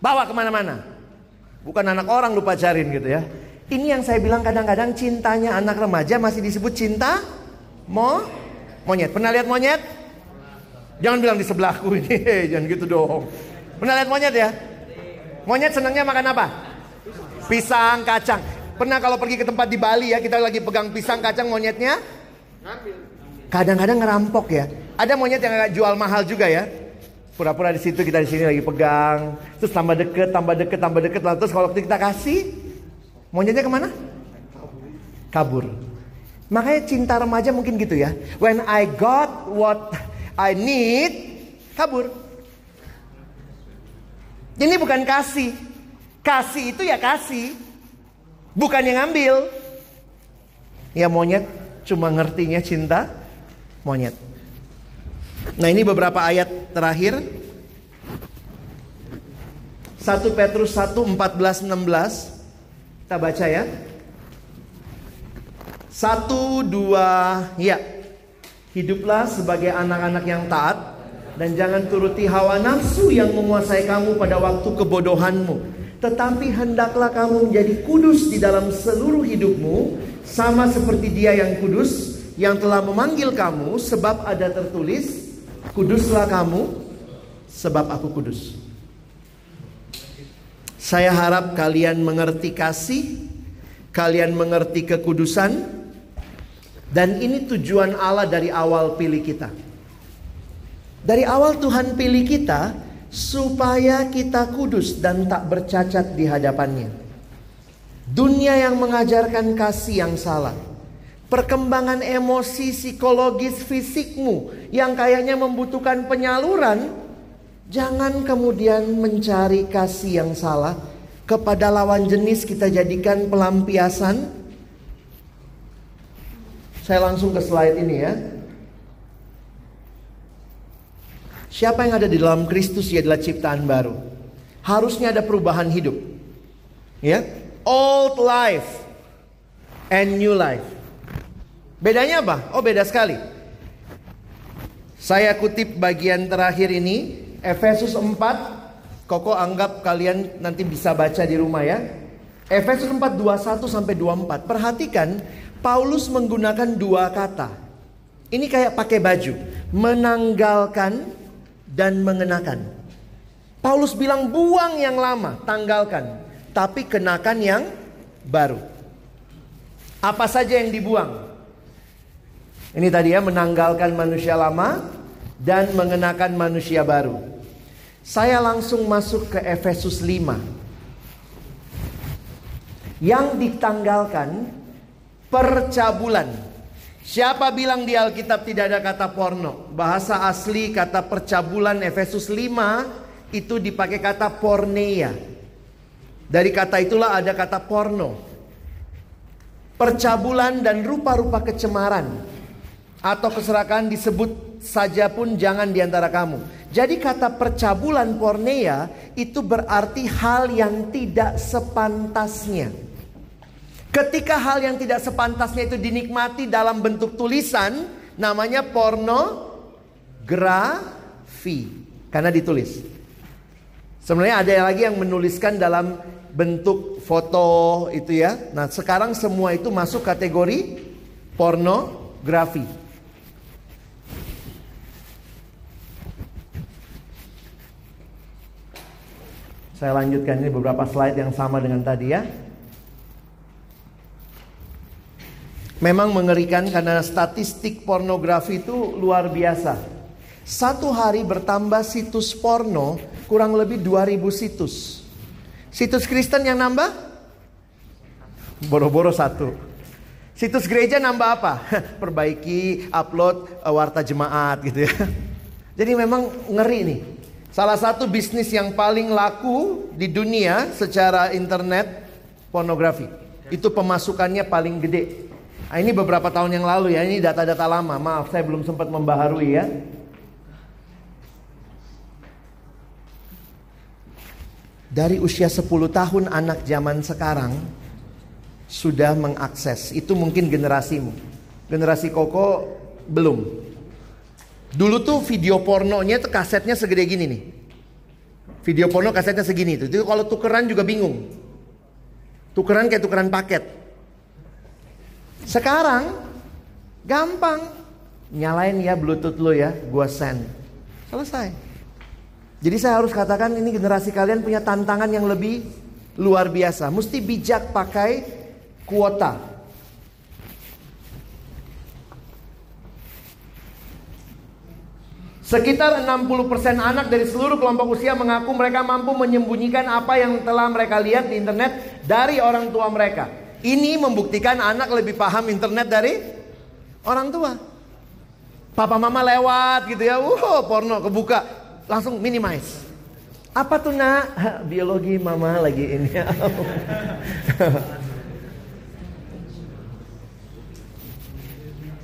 bawa ke mana-mana. Bukan anak orang lupa cariin gitu ya. Ini yang saya bilang kadang-kadang cintanya anak remaja masih disebut cinta mo monyet. Pernah lihat monyet? Jangan bilang di sebelahku ini, jangan gitu dong. Pernah lihat monyet ya? Monyet senangnya makan apa? Pisang kacang. Pernah kalau pergi ke tempat di Bali ya, kita lagi pegang pisang kacang monyetnya Kadang-kadang ngerampok ya. Ada monyet yang agak jual mahal juga ya. Pura-pura di situ kita di sini lagi pegang, terus tambah deket, tambah deket, tambah deket. Lalu terus kalau kita kasih, monyetnya ke mana? Kabur. Makanya cinta remaja mungkin gitu ya. When I got what I need, kabur. Ini bukan kasih. Kasih itu ya kasih. Bukan yang ngambil. Ya monyet cuma ngertinya cinta monyet. Nah ini beberapa ayat terakhir. 1 Petrus 1, 14, 16. Kita baca ya. Satu, dua, ya. Hiduplah sebagai anak-anak yang taat. Dan jangan turuti hawa nafsu yang menguasai kamu pada waktu kebodohanmu. Tetapi hendaklah kamu menjadi kudus di dalam seluruh hidupmu sama seperti dia yang kudus yang telah memanggil kamu sebab ada tertulis kuduslah kamu sebab aku kudus. Saya harap kalian mengerti kasih, kalian mengerti kekudusan dan ini tujuan Allah dari awal pilih kita. Dari awal Tuhan pilih kita supaya kita kudus dan tak bercacat di hadapannya. Dunia yang mengajarkan kasih yang salah. Perkembangan emosi psikologis fisikmu yang kayaknya membutuhkan penyaluran. Jangan kemudian mencari kasih yang salah kepada lawan jenis kita jadikan pelampiasan. Saya langsung ke slide ini ya. Siapa yang ada di dalam Kristus ia adalah ciptaan baru. Harusnya ada perubahan hidup. Ya, old life and new life. Bedanya apa? Oh, beda sekali. Saya kutip bagian terakhir ini, Efesus 4. Koko anggap kalian nanti bisa baca di rumah ya. Efesus 4 21 sampai 24. Perhatikan Paulus menggunakan dua kata. Ini kayak pakai baju, menanggalkan dan mengenakan. Paulus bilang buang yang lama, tanggalkan tapi kenakan yang baru. Apa saja yang dibuang? Ini tadi ya menanggalkan manusia lama dan mengenakan manusia baru. Saya langsung masuk ke Efesus 5. Yang ditanggalkan percabulan. Siapa bilang di Alkitab tidak ada kata porno? Bahasa asli kata percabulan Efesus 5 itu dipakai kata porneia. Dari kata itulah ada kata porno. Percabulan dan rupa-rupa kecemaran atau keserakahan disebut saja pun jangan di antara kamu. Jadi kata percabulan pornea itu berarti hal yang tidak sepantasnya. Ketika hal yang tidak sepantasnya itu dinikmati dalam bentuk tulisan, namanya pornografi. Karena ditulis. Sebenarnya ada lagi yang menuliskan dalam bentuk foto itu ya. Nah, sekarang semua itu masuk kategori pornografi. Saya lanjutkan ini beberapa slide yang sama dengan tadi ya. Memang mengerikan karena statistik pornografi itu luar biasa. Satu hari bertambah situs porno kurang lebih 2000 situs. Situs Kristen yang nambah? Boro-boro satu. Situs gereja nambah apa? Perbaiki, upload uh, warta jemaat gitu ya. Jadi memang ngeri nih. Salah satu bisnis yang paling laku di dunia secara internet pornografi. Itu pemasukannya paling gede. Nah, ini beberapa tahun yang lalu ya, ini data-data lama. Maaf, saya belum sempat membaharui ya. Dari usia 10 tahun anak zaman sekarang sudah mengakses. Itu mungkin generasimu. Generasi Koko belum. Dulu tuh video pornonya tuh kasetnya segede gini nih. Video porno kasetnya segini tuh. Itu kalau tukeran juga bingung. Tukeran kayak tukeran paket. Sekarang gampang. Nyalain ya Bluetooth lo ya, gua send. Selesai. Jadi saya harus katakan ini generasi kalian punya tantangan yang lebih luar biasa. Mesti bijak pakai kuota. Sekitar 60% anak dari seluruh kelompok usia mengaku mereka mampu menyembunyikan apa yang telah mereka lihat di internet dari orang tua mereka. Ini membuktikan anak lebih paham internet dari orang tua. Papa mama lewat gitu ya, uh porno kebuka langsung minimize. Apa tuh nak? Biologi mama lagi ini.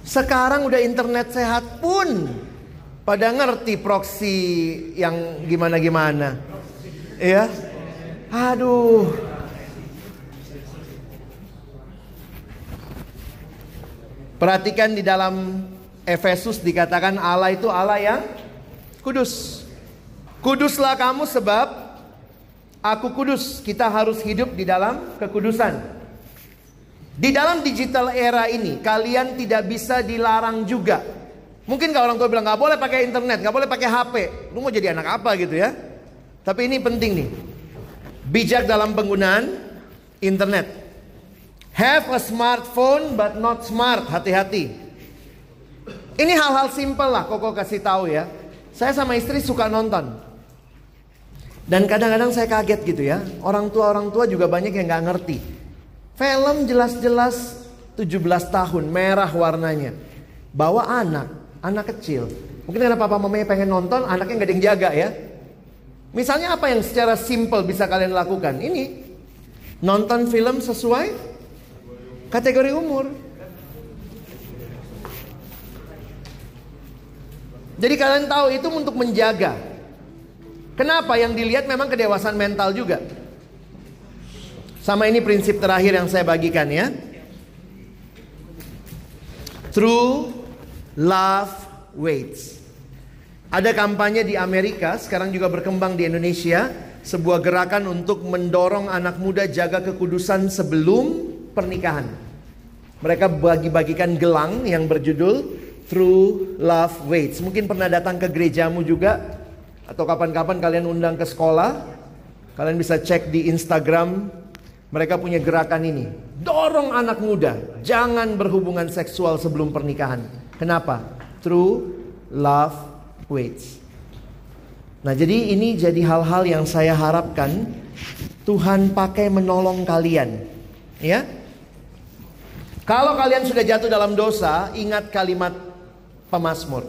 Sekarang udah internet sehat pun pada ngerti proxy yang gimana-gimana. Iya. Aduh. Perhatikan di dalam Efesus dikatakan Allah itu Allah yang kudus. Kuduslah kamu sebab aku kudus. Kita harus hidup di dalam kekudusan. Di dalam digital era ini kalian tidak bisa dilarang juga. Mungkin kalau orang tua bilang nggak boleh pakai internet, nggak boleh pakai HP. Lu mau jadi anak apa gitu ya? Tapi ini penting nih. Bijak dalam penggunaan internet. Have a smartphone but not smart. Hati-hati. Ini hal-hal simpel lah Koko kasih tahu ya. Saya sama istri suka nonton. Dan kadang-kadang saya kaget gitu ya. Orang tua-orang tua juga banyak yang nggak ngerti. Film jelas-jelas 17 tahun, merah warnanya. Bawa anak, anak kecil. Mungkin karena papa mamanya pengen nonton, anaknya nggak ada yang jaga ya. Misalnya apa yang secara simple bisa kalian lakukan? Ini nonton film sesuai kategori umur. Jadi kalian tahu itu untuk menjaga Kenapa? Yang dilihat memang kedewasaan mental juga. Sama ini prinsip terakhir yang saya bagikan ya. True love waits. Ada kampanye di Amerika, sekarang juga berkembang di Indonesia, sebuah gerakan untuk mendorong anak muda jaga kekudusan sebelum pernikahan. Mereka bagi-bagikan gelang yang berjudul True Love Waits. Mungkin pernah datang ke gerejamu juga, atau kapan-kapan kalian undang ke sekolah, kalian bisa cek di Instagram. Mereka punya gerakan ini. Dorong anak muda, jangan berhubungan seksual sebelum pernikahan. Kenapa? True love waits. Nah, jadi ini jadi hal-hal yang saya harapkan Tuhan pakai menolong kalian. Ya. Kalau kalian sudah jatuh dalam dosa, ingat kalimat pemazmur.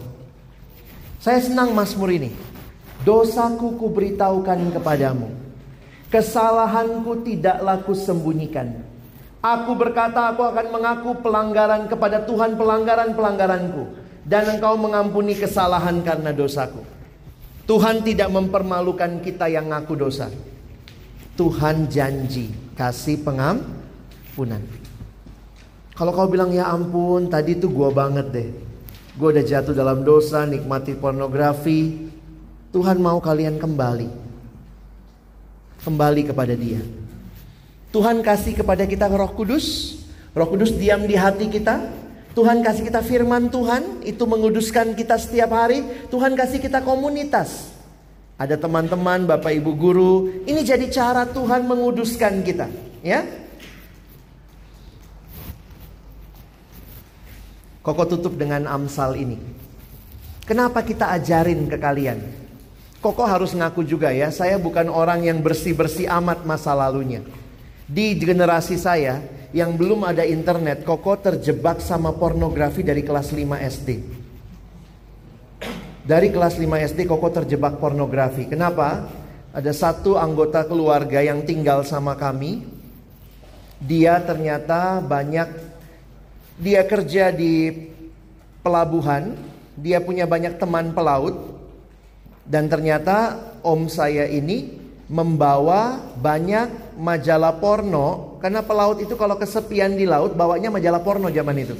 Saya senang mazmur ini. Dosaku kuberitahukan kepadamu. Kesalahanku tidaklah kusembunyikan. Aku berkata aku akan mengaku pelanggaran kepada Tuhan pelanggaran-pelanggaranku. Dan engkau mengampuni kesalahan karena dosaku. Tuhan tidak mempermalukan kita yang ngaku dosa. Tuhan janji kasih pengampunan. Kalau kau bilang ya ampun tadi tuh gua banget deh. Gue udah jatuh dalam dosa, nikmati pornografi, Tuhan mau kalian kembali. Kembali kepada dia. Tuhan kasih kepada kita roh kudus. Roh kudus diam di hati kita. Tuhan kasih kita firman Tuhan. Itu menguduskan kita setiap hari. Tuhan kasih kita komunitas. Ada teman-teman, bapak ibu guru. Ini jadi cara Tuhan menguduskan kita. Ya, Koko tutup dengan Amsal ini. Kenapa kita ajarin ke kalian? Koko harus ngaku juga ya, saya bukan orang yang bersih-bersih amat masa lalunya. Di generasi saya, yang belum ada internet, Koko terjebak sama pornografi dari kelas 5 SD. Dari kelas 5 SD Koko terjebak pornografi. Kenapa? Ada satu anggota keluarga yang tinggal sama kami. Dia ternyata banyak dia kerja di pelabuhan, dia punya banyak teman pelaut dan ternyata om saya ini membawa banyak majalah porno karena pelaut itu kalau kesepian di laut bawanya majalah porno zaman itu.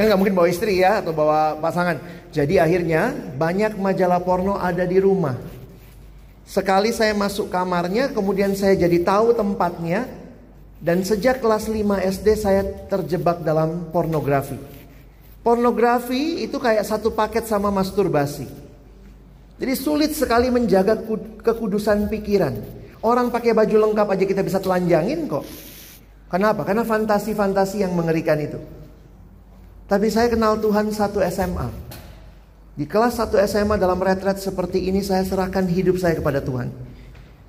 Kan nggak mungkin bawa istri ya atau bawa pasangan. Jadi akhirnya banyak majalah porno ada di rumah. Sekali saya masuk kamarnya, kemudian saya jadi tahu tempatnya. Dan sejak kelas 5 SD saya terjebak dalam pornografi. Pornografi itu kayak satu paket sama masturbasi. Jadi sulit sekali menjaga kekudusan pikiran. Orang pakai baju lengkap aja kita bisa telanjangin kok. Kenapa? Karena fantasi-fantasi yang mengerikan itu. Tapi saya kenal Tuhan satu SMA. Di kelas satu SMA dalam retret seperti ini saya serahkan hidup saya kepada Tuhan.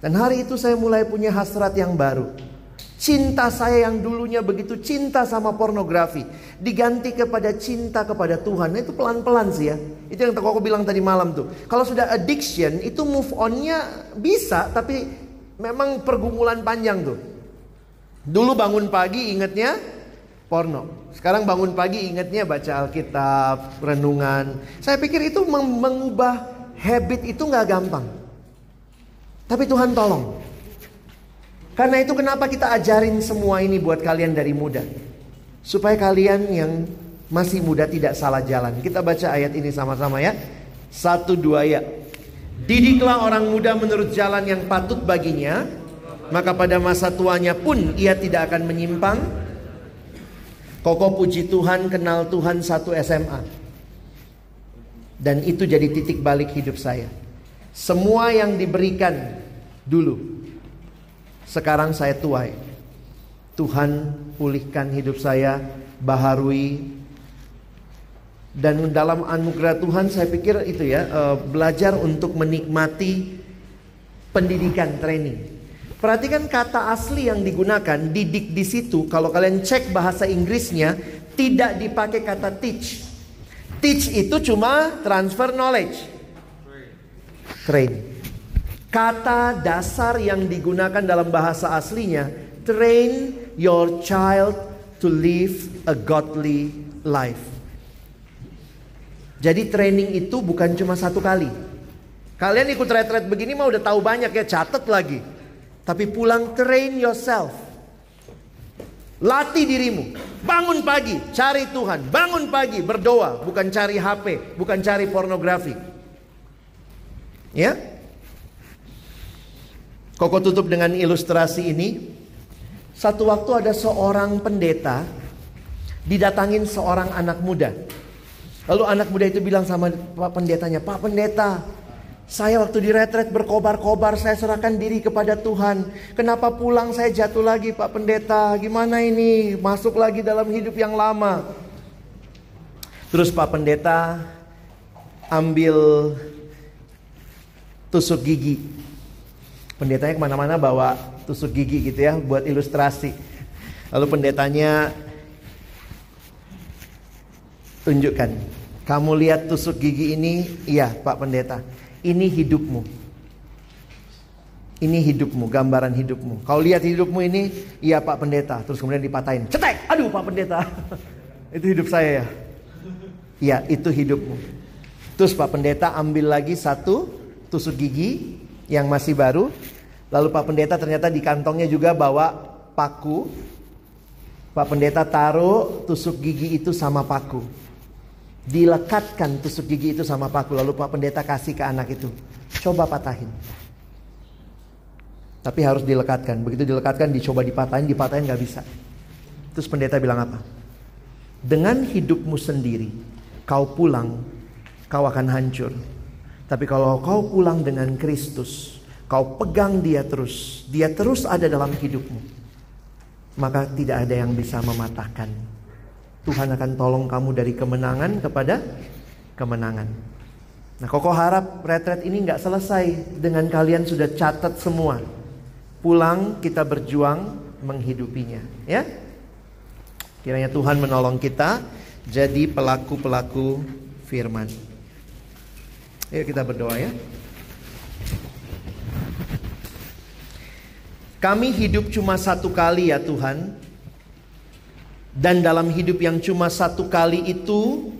Dan hari itu saya mulai punya hasrat yang baru. Cinta saya yang dulunya begitu cinta sama pornografi diganti kepada cinta kepada Tuhan. Nah, itu pelan-pelan sih ya. Itu yang aku bilang tadi malam tuh. Kalau sudah addiction itu move onnya bisa tapi memang pergumulan panjang tuh. Dulu bangun pagi ingetnya porno. Sekarang bangun pagi ingatnya baca Alkitab, renungan. Saya pikir itu mengubah habit itu nggak gampang. Tapi Tuhan tolong. Karena itu kenapa kita ajarin semua ini buat kalian dari muda. Supaya kalian yang masih muda tidak salah jalan. Kita baca ayat ini sama-sama ya. Satu dua ya. Didiklah orang muda menurut jalan yang patut baginya. Maka pada masa tuanya pun ia tidak akan menyimpang Koko puji Tuhan kenal Tuhan satu SMA. Dan itu jadi titik balik hidup saya. Semua yang diberikan dulu. Sekarang saya tuai. Tuhan pulihkan hidup saya, baharui. Dan dalam anugerah Tuhan saya pikir itu ya, eh, belajar untuk menikmati pendidikan training. Perhatikan kata asli yang digunakan, didik di situ. Kalau kalian cek bahasa Inggrisnya, tidak dipakai kata teach. Teach itu cuma transfer knowledge. Train. Kata dasar yang digunakan dalam bahasa aslinya, train your child to live a godly life. Jadi training itu bukan cuma satu kali. Kalian ikut retret begini mah udah tahu banyak ya, catat lagi. Tapi pulang train yourself. Latih dirimu. Bangun pagi, cari Tuhan. Bangun pagi, berdoa. Bukan cari HP, bukan cari pornografi. Ya? Koko tutup dengan ilustrasi ini. Satu waktu ada seorang pendeta didatangin seorang anak muda. Lalu anak muda itu bilang sama Pak Pendetanya, Pak Pendeta, saya waktu di retret berkobar-kobar, saya serahkan diri kepada Tuhan. Kenapa pulang saya jatuh lagi Pak Pendeta? Gimana ini? Masuk lagi dalam hidup yang lama. Terus Pak Pendeta ambil tusuk gigi. Pendetanya ke mana-mana bawa tusuk gigi gitu ya buat ilustrasi. Lalu pendetanya tunjukkan. Kamu lihat tusuk gigi ini? Iya Pak Pendeta ini hidupmu. Ini hidupmu, gambaran hidupmu. Kau lihat hidupmu ini, iya Pak Pendeta. Terus kemudian dipatahin, cetek, aduh Pak Pendeta. itu hidup saya ya. Iya, itu hidupmu. Terus Pak Pendeta ambil lagi satu tusuk gigi yang masih baru. Lalu Pak Pendeta ternyata di kantongnya juga bawa paku. Pak Pendeta taruh tusuk gigi itu sama paku. Dilekatkan tusuk gigi itu sama paku. Lalu Pak Pendeta kasih ke anak itu. Coba patahin. Tapi harus dilekatkan. Begitu dilekatkan dicoba dipatahin. Dipatahin gak bisa. Terus pendeta bilang apa? Dengan hidupmu sendiri. Kau pulang. Kau akan hancur. Tapi kalau kau pulang dengan Kristus. Kau pegang dia terus. Dia terus ada dalam hidupmu. Maka tidak ada yang bisa mematahkan Tuhan akan tolong kamu dari kemenangan kepada kemenangan. Nah, Koko harap retret ini nggak selesai dengan kalian sudah catat semua. Pulang kita berjuang, menghidupinya, ya. Kiranya Tuhan menolong kita jadi pelaku-pelaku firman. Ayo kita berdoa ya. Kami hidup cuma satu kali ya Tuhan. Dan dalam hidup yang cuma satu kali itu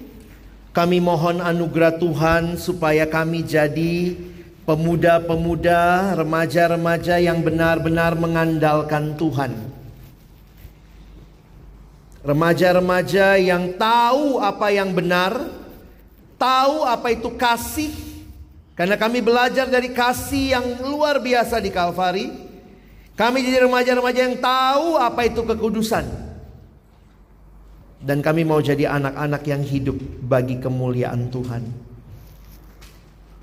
kami mohon anugerah Tuhan supaya kami jadi pemuda-pemuda, remaja-remaja yang benar-benar mengandalkan Tuhan. Remaja-remaja yang tahu apa yang benar, tahu apa itu kasih, karena kami belajar dari kasih yang luar biasa di Kalvari. Kami jadi remaja-remaja yang tahu apa itu kekudusan. Dan kami mau jadi anak-anak yang hidup bagi kemuliaan Tuhan.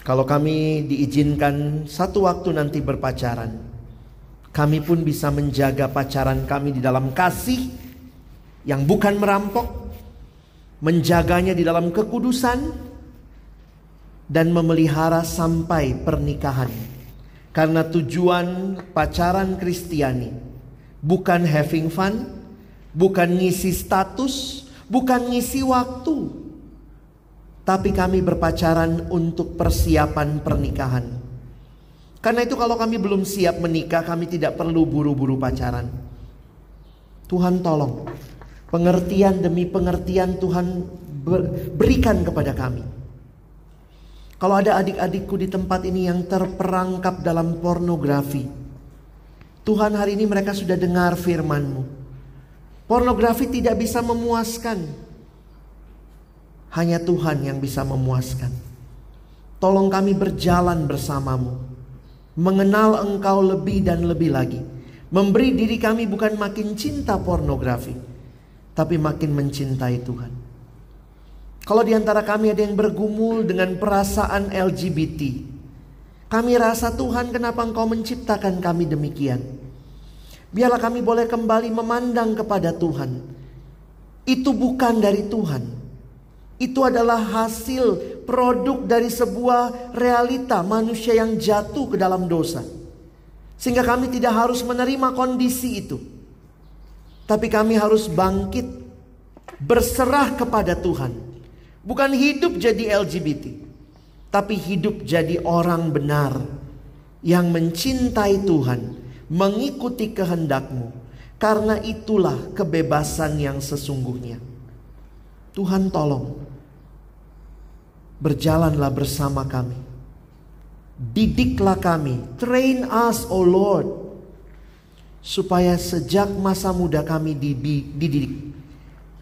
Kalau kami diizinkan satu waktu nanti berpacaran, kami pun bisa menjaga pacaran kami di dalam kasih yang bukan merampok, menjaganya di dalam kekudusan, dan memelihara sampai pernikahan. Karena tujuan pacaran Kristiani bukan having fun, bukan ngisi status, bukan ngisi waktu. Tapi kami berpacaran untuk persiapan pernikahan. Karena itu kalau kami belum siap menikah, kami tidak perlu buru-buru pacaran. Tuhan tolong. Pengertian demi pengertian Tuhan berikan kepada kami. Kalau ada adik-adikku di tempat ini yang terperangkap dalam pornografi. Tuhan hari ini mereka sudah dengar firman-Mu. Pornografi tidak bisa memuaskan. Hanya Tuhan yang bisa memuaskan. Tolong kami berjalan bersamamu. Mengenal engkau lebih dan lebih lagi. Memberi diri kami bukan makin cinta pornografi. Tapi makin mencintai Tuhan. Kalau di antara kami ada yang bergumul dengan perasaan LGBT. Kami rasa Tuhan kenapa engkau menciptakan kami demikian. Biarlah kami boleh kembali memandang kepada Tuhan. Itu bukan dari Tuhan. Itu adalah hasil produk dari sebuah realita manusia yang jatuh ke dalam dosa. Sehingga kami tidak harus menerima kondisi itu. Tapi kami harus bangkit berserah kepada Tuhan. Bukan hidup jadi LGBT, tapi hidup jadi orang benar yang mencintai Tuhan mengikuti kehendakmu. Karena itulah kebebasan yang sesungguhnya. Tuhan tolong. Berjalanlah bersama kami. Didiklah kami. Train us, O Lord. Supaya sejak masa muda kami dididik.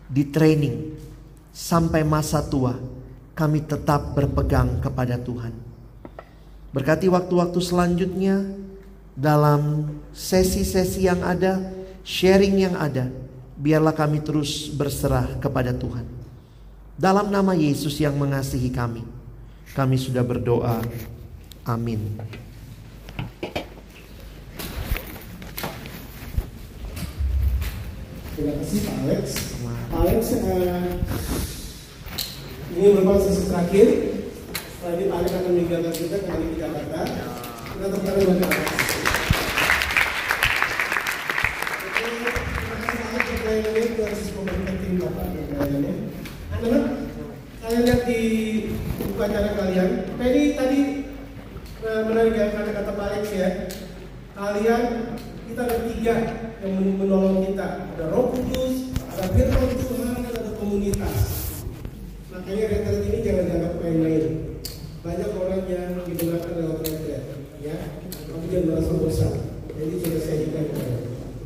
Di training. Sampai masa tua. Kami tetap berpegang kepada Tuhan. Berkati waktu-waktu selanjutnya dalam sesi-sesi yang ada, sharing yang ada, biarlah kami terus berserah kepada Tuhan. Dalam nama Yesus yang mengasihi kami, kami sudah berdoa. Amin. Terima kasih Pak Alex. Alex, uh, ini merupakan sesi terakhir. Setelah ini Pak akan meninggalkan kita kembali ke Jakarta. Kita tepuk tangan Pak. Anak-anak, kalian lihat di upacara kalian. Tadi tadi uh, menarik ya kata-kata Pak Alex ya. Kalian kita ada tiga yang menolong kita. Ada Roh Kudus, ada Firman Tuhan, dan ada komunitas. Makanya retret ini jangan dianggap main-main. Banyak orang yang digunakan lewat retret, ya. Tapi jangan merasa bosan. Jadi sudah saya juga